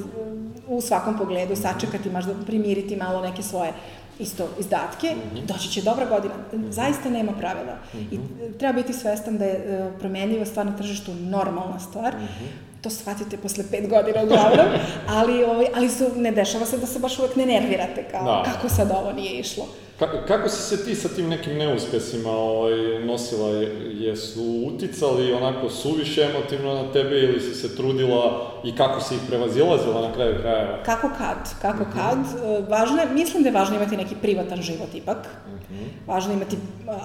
u svakom pogledu, sačekati, možda primiriti malo neke svoje isto izdatke, mm -hmm. doći će dobra godina. Zaista nema pravila. Mm -hmm. I treba biti svestan da je e, promenljiva stvar na tržištu normalna stvar. Mm -hmm to shvatite posle pet godina uglavnom, ali, ovaj, ali su, ne dešava se da se baš uvek ne nervirate, kao da. kako sad ovo nije išlo. Ka, kako si se ti sa tim nekim neuspesima ovaj, nosila? Jesu uticali onako suviše emotivno na tebe ili si se trudila i kako si ih prevazilazila na kraju krajeva? Kako kad, kako mhm. -huh. kad. Važno je, mislim da je važno imati neki privatan život ipak. Mhm. -huh. Važno je imati,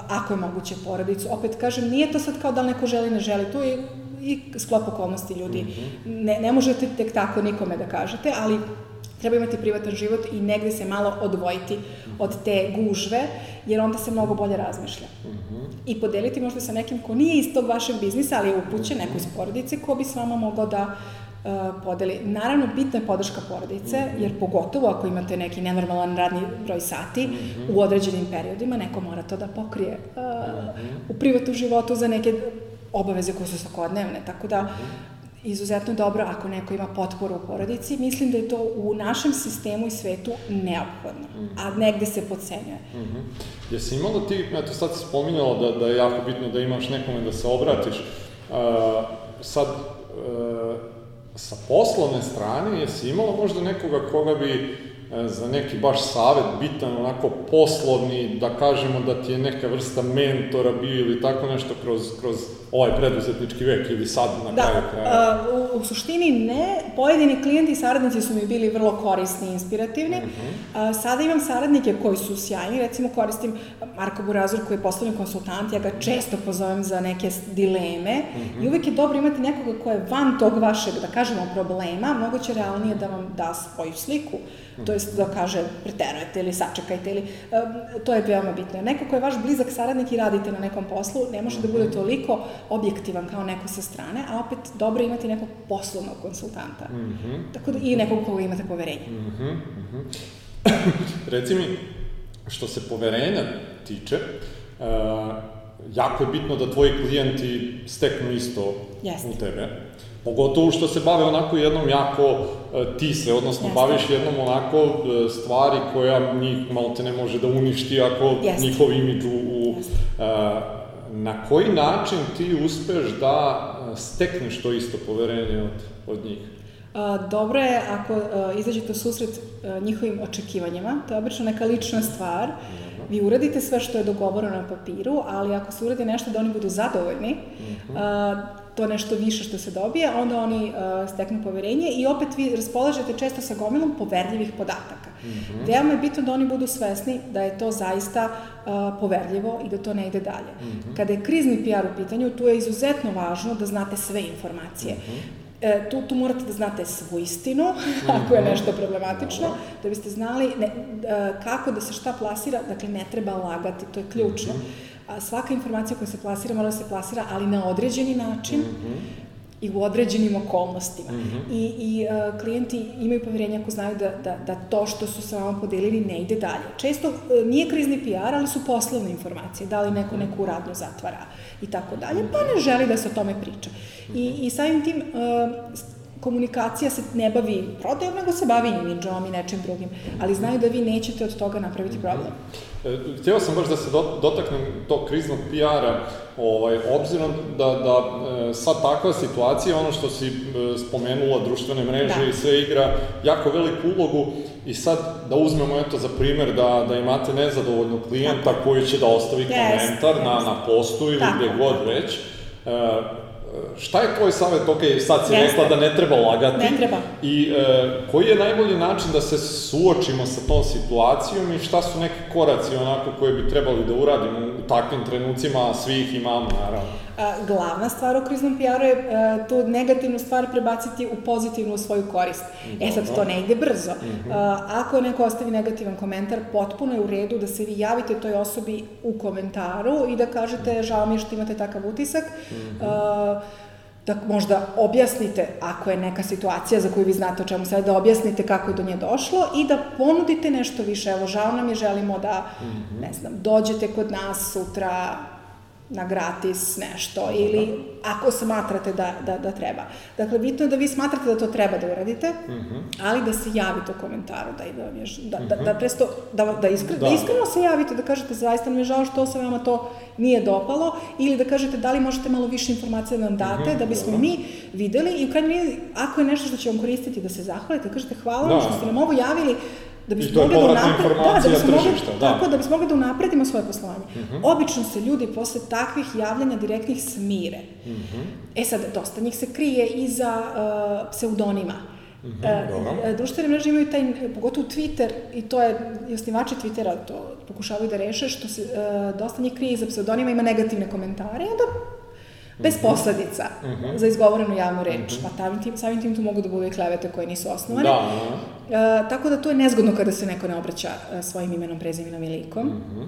ako je moguće, porodicu. Opet kažem, nije to sad kao da neko želi, ne želi. Tu je i sklop okolnosti ljudi. Mm -hmm. ne, ne možete tek tako nikome da kažete, ali treba imati privatan život i negde se malo odvojiti od te gužve, jer onda se mnogo bolje razmišlja. Mm -hmm. I podeliti možda sa nekim ko nije iz tog vašeg biznisa, ali je upućen, neko iz porodice, ko bi s vama mogao da uh, podeli. Naravno, bitna je podrška porodice, mm -hmm. jer pogotovo ako imate neki nenormalan radni broj sati, mm -hmm. u određenim periodima neko mora to da pokrije uh, mm -hmm. u privatnom životu za neke obaveze koje su svakodnevne, tako da izuzetno dobro ako neko ima potporu u porodici. Mislim da je to u našem sistemu i svetu neophodno, a negde se podcenjuje. Mm -hmm. Jesi imala ti, eto sad si spominjala da, da je jako bitno da imaš nekome da se obratiš, uh, sad uh, sa poslovne strane jesi imala možda nekoga koga bi E, za neki baš savet bitan, onako poslovni, da kažemo da ti je neka vrsta mentora bio ili tako nešto kroz, kroz ovaj preduzetnički vek ili sad na da, kraju kraja? Da, u, u suštini ne. Pojedini klijenti i saradnici su mi bili vrlo korisni i inspirativni. Uh mhm. -huh. sada imam saradnike koji su sjajni, recimo koristim Marko Burazur koji je poslovni konsultant, ja ga često pozovem za neke dileme uh -huh. i mhm. uvek je dobro imati nekoga ko je van tog vašeg, da kažemo, problema, mnogo će realnije da vam da svoju sliku to jest da kaže preterujete ili sačekajte ili, to je veoma bitno. Neko ko je vaš blizak saradnik i radite na nekom poslu, ne može da bude mhm. toliko objektivan kao neko sa strane, a opet dobro imati nekog poslovnog konsultanta. Mm -hmm. Tako da, i nekog koga imate poverenje. Mm -hmm. Mm -hmm. Reci mi, što se poverenja tiče, uh, jako je bitno da tvoji klijenti steknu isto Jeste. u tebe. Pogotovo što se bave onako jednom jako e, ti se, odnosno Jeste. baviš jednom onako e, stvari koja njih malo te ne može da uništi ako Jeste. njihov imidž u... u e, na koji način ti uspeš da stekneš to isto poverenje od, od njih? A, dobro je ako a, izađete u susret a, njihovim očekivanjima, to je obično neka lična stvar. Vi uradite sve što je dogovoreno na papiru, ali ako se uradi nešto da oni budu zadovoljni, uh -huh. To nešto više što se dobije, onda oni uh, steknu poverenje i opet vi raspolažete često sa gomilom poverljivih podataka. Mm -hmm. Veoma je bitno da oni budu svesni da je to zaista uh, poverljivo i da to ne ide dalje. Mm -hmm. Kada je krizni PR u pitanju, tu je izuzetno važno da znate sve informacije. Mm -hmm. E, tu, tu morate da znate svu istinu, ako je mhm. nešto problematično, da biste znali ne, e, kako da se šta plasira, dakle ne treba lagati, to je ključno. Mm -hmm svaka informacija koja se plasira mora da se plasira, ali na određeni način, mm -hmm i u određenim okolnostima. Mm -hmm. I, i uh, klijenti imaju poverenje ako znaju da, da, da to što su sa vama podelili ne ide dalje. Često uh, nije krizni PR, ali su poslovne informacije, da li neko neku radnju zatvara i tako dalje, pa ne želi da se o tome priča. I, i samim tim uh, komunikacija se ne bavi prodajom, nego se bavi imidžom i nečim drugim, ali znaju da vi nećete od toga napraviti problem. E, htio sam baš da se dotaknem tog kriznog PR-a, ovaj, obzirom da, da e, sad takva situacija, ono što si e, spomenula, društvene mreže da. i sve igra jako veliku ulogu i sad da uzmemo eto za primer da, da imate nezadovoljnog klijenta Tako. koji će da ostavi yes, komentar yes. na, na postu ili Tako. gde god već, šta je tvoj savjet, ok, sad si Jeste. rekla da ne treba lagati. Ne treba. I e, koji je najbolji način da se suočimo sa tom situacijom i šta su neki koraci onako koje bi trebali da uradimo u takvim trenucima, svi ih imamo, naravno. Glavna stvar u kriznom PR-u je e, tu negativnu stvar prebaciti u pozitivnu u svoju korist. Dobro. E sad, to ne ide brzo. Mm -hmm. ako neko ostavi negativan komentar, potpuno je u redu da se vi javite toj osobi u komentaru i da kažete žao mi je što imate takav utisak. Mm -hmm. da možda objasnite, ako je neka situacija za koju vi znate o čemu sad, da objasnite kako je do nje došlo i da ponudite nešto više. Evo, žao nam je, želimo da, mm -hmm. ne znam, dođete kod nas sutra na gratis nešto ili ako smatrate da, da, da treba. Dakle, bitno je da vi smatrate da to treba da uradite, mm -hmm. ali da se javite u komentaru, da, da, vam je, da, da, da, presto, da, da, iskre, da. da iskreno se javite, da kažete zaista mi je žao što se vama to nije dopalo, ili da kažete da li možete malo više informacija da nam date, mm -hmm. da bismo Dobro. mi videli i u krajnjem ako je nešto što će vam koristiti, da se zahvalite, kažete hvala da. što ste nam ovo javili, da bismo mogli da unapred, da, da bismo mogli, da. Tako, da bismo mogli da unapredimo svoje poslovanje. Uh mhm. -huh. Obično se ljudi posle takvih javljanja direktnih smire. Uh mhm. -huh. E sad, dosta njih se krije iza uh, pseudonima. -hmm, uh, društvene mreže imaju taj, pogotovo Twitter, i to je, i osnivači Twittera to pokušavaju da reše, što se uh, dosta njih krije iza pseudonima, ima negativne komentare, i onda bez mhm. posledica uh mhm. -huh. za izgovorenu javnu reč. Uh -huh. Pa samim tim, samim tim tu mogu da bude klevete koje nisu osnovane. Da, uh, e, tako da to je nezgodno kada se neko ne obraća uh, svojim imenom, prezimenom i likom. Uh -huh.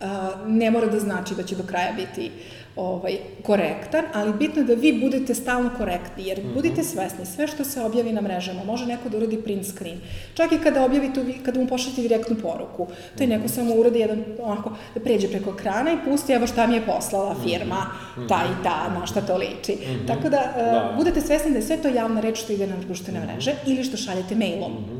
Uh, ne mora da znači da će do kraja biti ovaj, korektan, ali bitno je da vi budete stalno korektni, jer mm -hmm. budite svesni, sve što se objavi na mrežama, može neko da uradi print screen. Čak i kada objavite, kada mu pošaljete direktnu poruku, to je neko mhm. samo uradi jedan, onako, da pređe preko ekrana i pusti, evo šta mi je poslala mhm. firma, ta i ta, na šta to liči. Mm -hmm. Tako da, uh, da, budete svesni da je sve to javna reč što ide na društvene mreže ili što šaljete mailom. Mm -hmm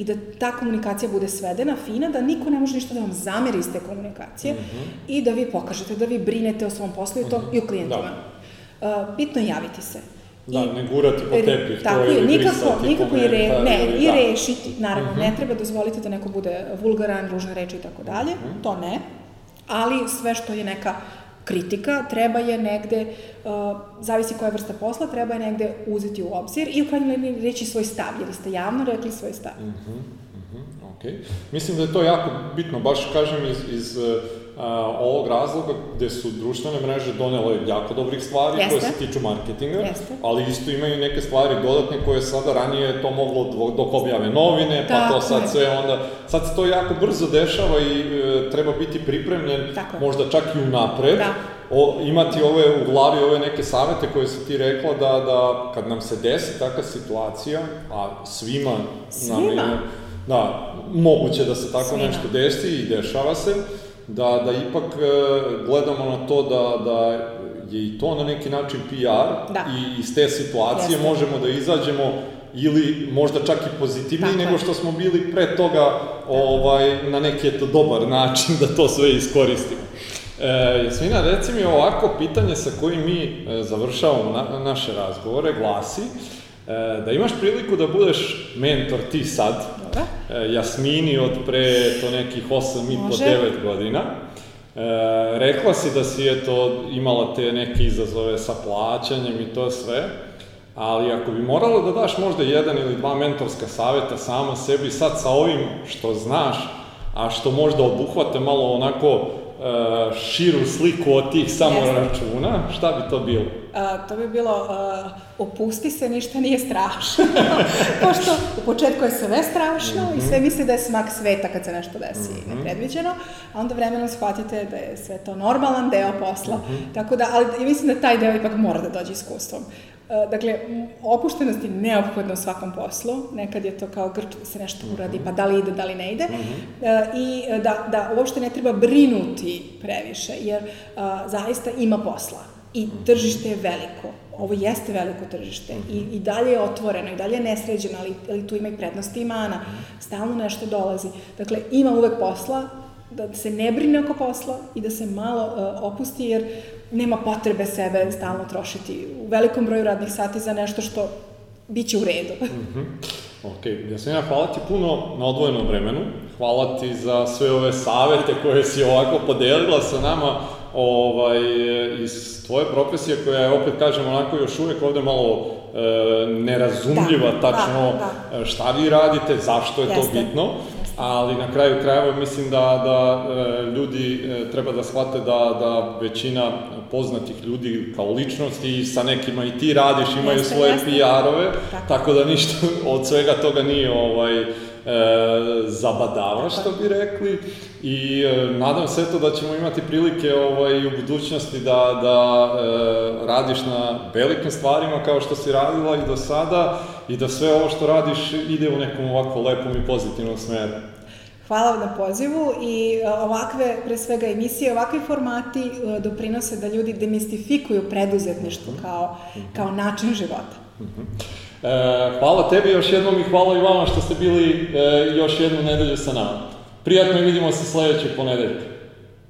i da ta komunikacija bude svedena, fina, da niko ne može ništa da vam zameri iz te komunikacije mm -hmm. i da vi pokažete da vi brinete o svom poslu i, to, mm -hmm. i o klijentima. Da. Uh, bitno je javiti se. Da, I, ne gurati po tepih, tako to je, nikako, nikako i, re, ne, i da. rešiti, naravno, mm -hmm. ne treba dozvoliti da neko bude vulgaran, ružne reči i tako dalje, mhm. to ne, ali sve što je neka kritika, treba je negde, uh, zavisi koja vrsta posla, treba je negde uzeti u obzir i u krajnjoj liniji reći svoj stav, jer ste javno rekli svoj stav. Mm -hmm, mm -hmm, ok. Mislim da je to jako bitno, baš kažem iz, iz uh, ovog razloga gde su društvene mreže donele jako dobrih stvari Jeste. koje se tiču marketinga, Jeste. ali isto imaju neke stvari dodatne koje sada ranije to moglo dok objave novine, pa Tako to sad je. sve onda, sad se to jako brzo dešava i e, treba biti pripremljen, Tako možda čak i unapred, da. o, imati ove u glavi ove neke savete koje si ti rekla da, da kad nam se desi takva situacija, a svima, svima. nam je, da, moguće da se tako svima. nešto desi i dešava se, da, da ipak e, gledamo na to da, da je i to na neki način PR da. i iz te situacije Jeste. možemo da izađemo ili možda čak i pozitivniji nego što smo bili pre toga ovaj, na neki eto dobar način da to sve iskoristimo. E, Jasmina, reci mi ovako pitanje sa kojim mi e, završavamo na, naše razgovore glasi e, da imaš priliku da budeš mentor ti sad, Dobro. E, Jasmini od pre to nekih 8 i po 9 godina. E, rekla si da si eto imala te neke izazove sa plaćanjem i to sve, ali ako bi morala da daš možda jedan ili dva mentorska saveta sama sebi sad sa ovim što znaš, a što možda obuhvate malo onako uh, širu sliku od tih samo računa, šta bi to bilo? Uh, to bi bilo uh, opusti se, ništa nije strašno. Pošto u početku je sve strašno mm -hmm. i sve mhm. misli da je smak sveta kad se nešto desi mm -hmm. nepredviđeno, a onda vremenom shvatite da je sve to normalan deo posla. Mm -hmm. Tako da, ali mislim da taj deo ipak mora da dođe iskustvom. Dakle, opuštenost je neophodna u svakom poslu. Nekad je to kao grč da se nešto uradi, pa da li ide, da li ne ide. Mm -hmm. I da, da uopšte ne treba brinuti previše, jer a, zaista ima posla. I tržište je veliko. Ovo jeste veliko tržište. I, i dalje je otvoreno, i dalje je nesređeno, ali, ali tu ima i prednosti i mana. Stalno nešto dolazi. Dakle, ima uvek posla, da se ne brine oko posla i da se malo uh, opusti, jer nema potrebe sebe stalno trošiti u velikom broju radnih sati za nešto što biće u redu. mm -hmm. Ok, Jasmina, hvala ti puno na odvojenom vremenu, hvala ti za sve ove savete koje si ovako podelila sa nama ovaj, iz tvoje profesije koja je, opet kažem, onako još uvek ovde malo e, nerazumljiva da, tačno da, da. šta vi radite, zašto je Jeste. to bitno ali na kraju krajeva mislim da, da e, ljudi e, treba da shvate da, da većina poznatih ljudi kao ličnosti i sa nekima i ti radiš, imaju jeste, svoje PR-ove, tako. tako da ništa od svega toga nije ovaj, e, zabadava, što bi rekli. I e, nadam se to da ćemo imati prilike ovaj, u budućnosti da, da e, radiš na velikim stvarima kao što si radila i do sada i da sve ovo što radiš ide u nekom ovako lepom i pozitivnom smeru. Hvala vam na pozivu i e, ovakve, pre svega emisije, ovakvi formati e, doprinose da ljudi demistifikuju preduzetništvo kao, kao način života. E, hvala tebi još jednom i hvala i vama što ste bili e, još jednu nedelju sa nama. Prijatno i vidimo se sledećeg ponedeljka.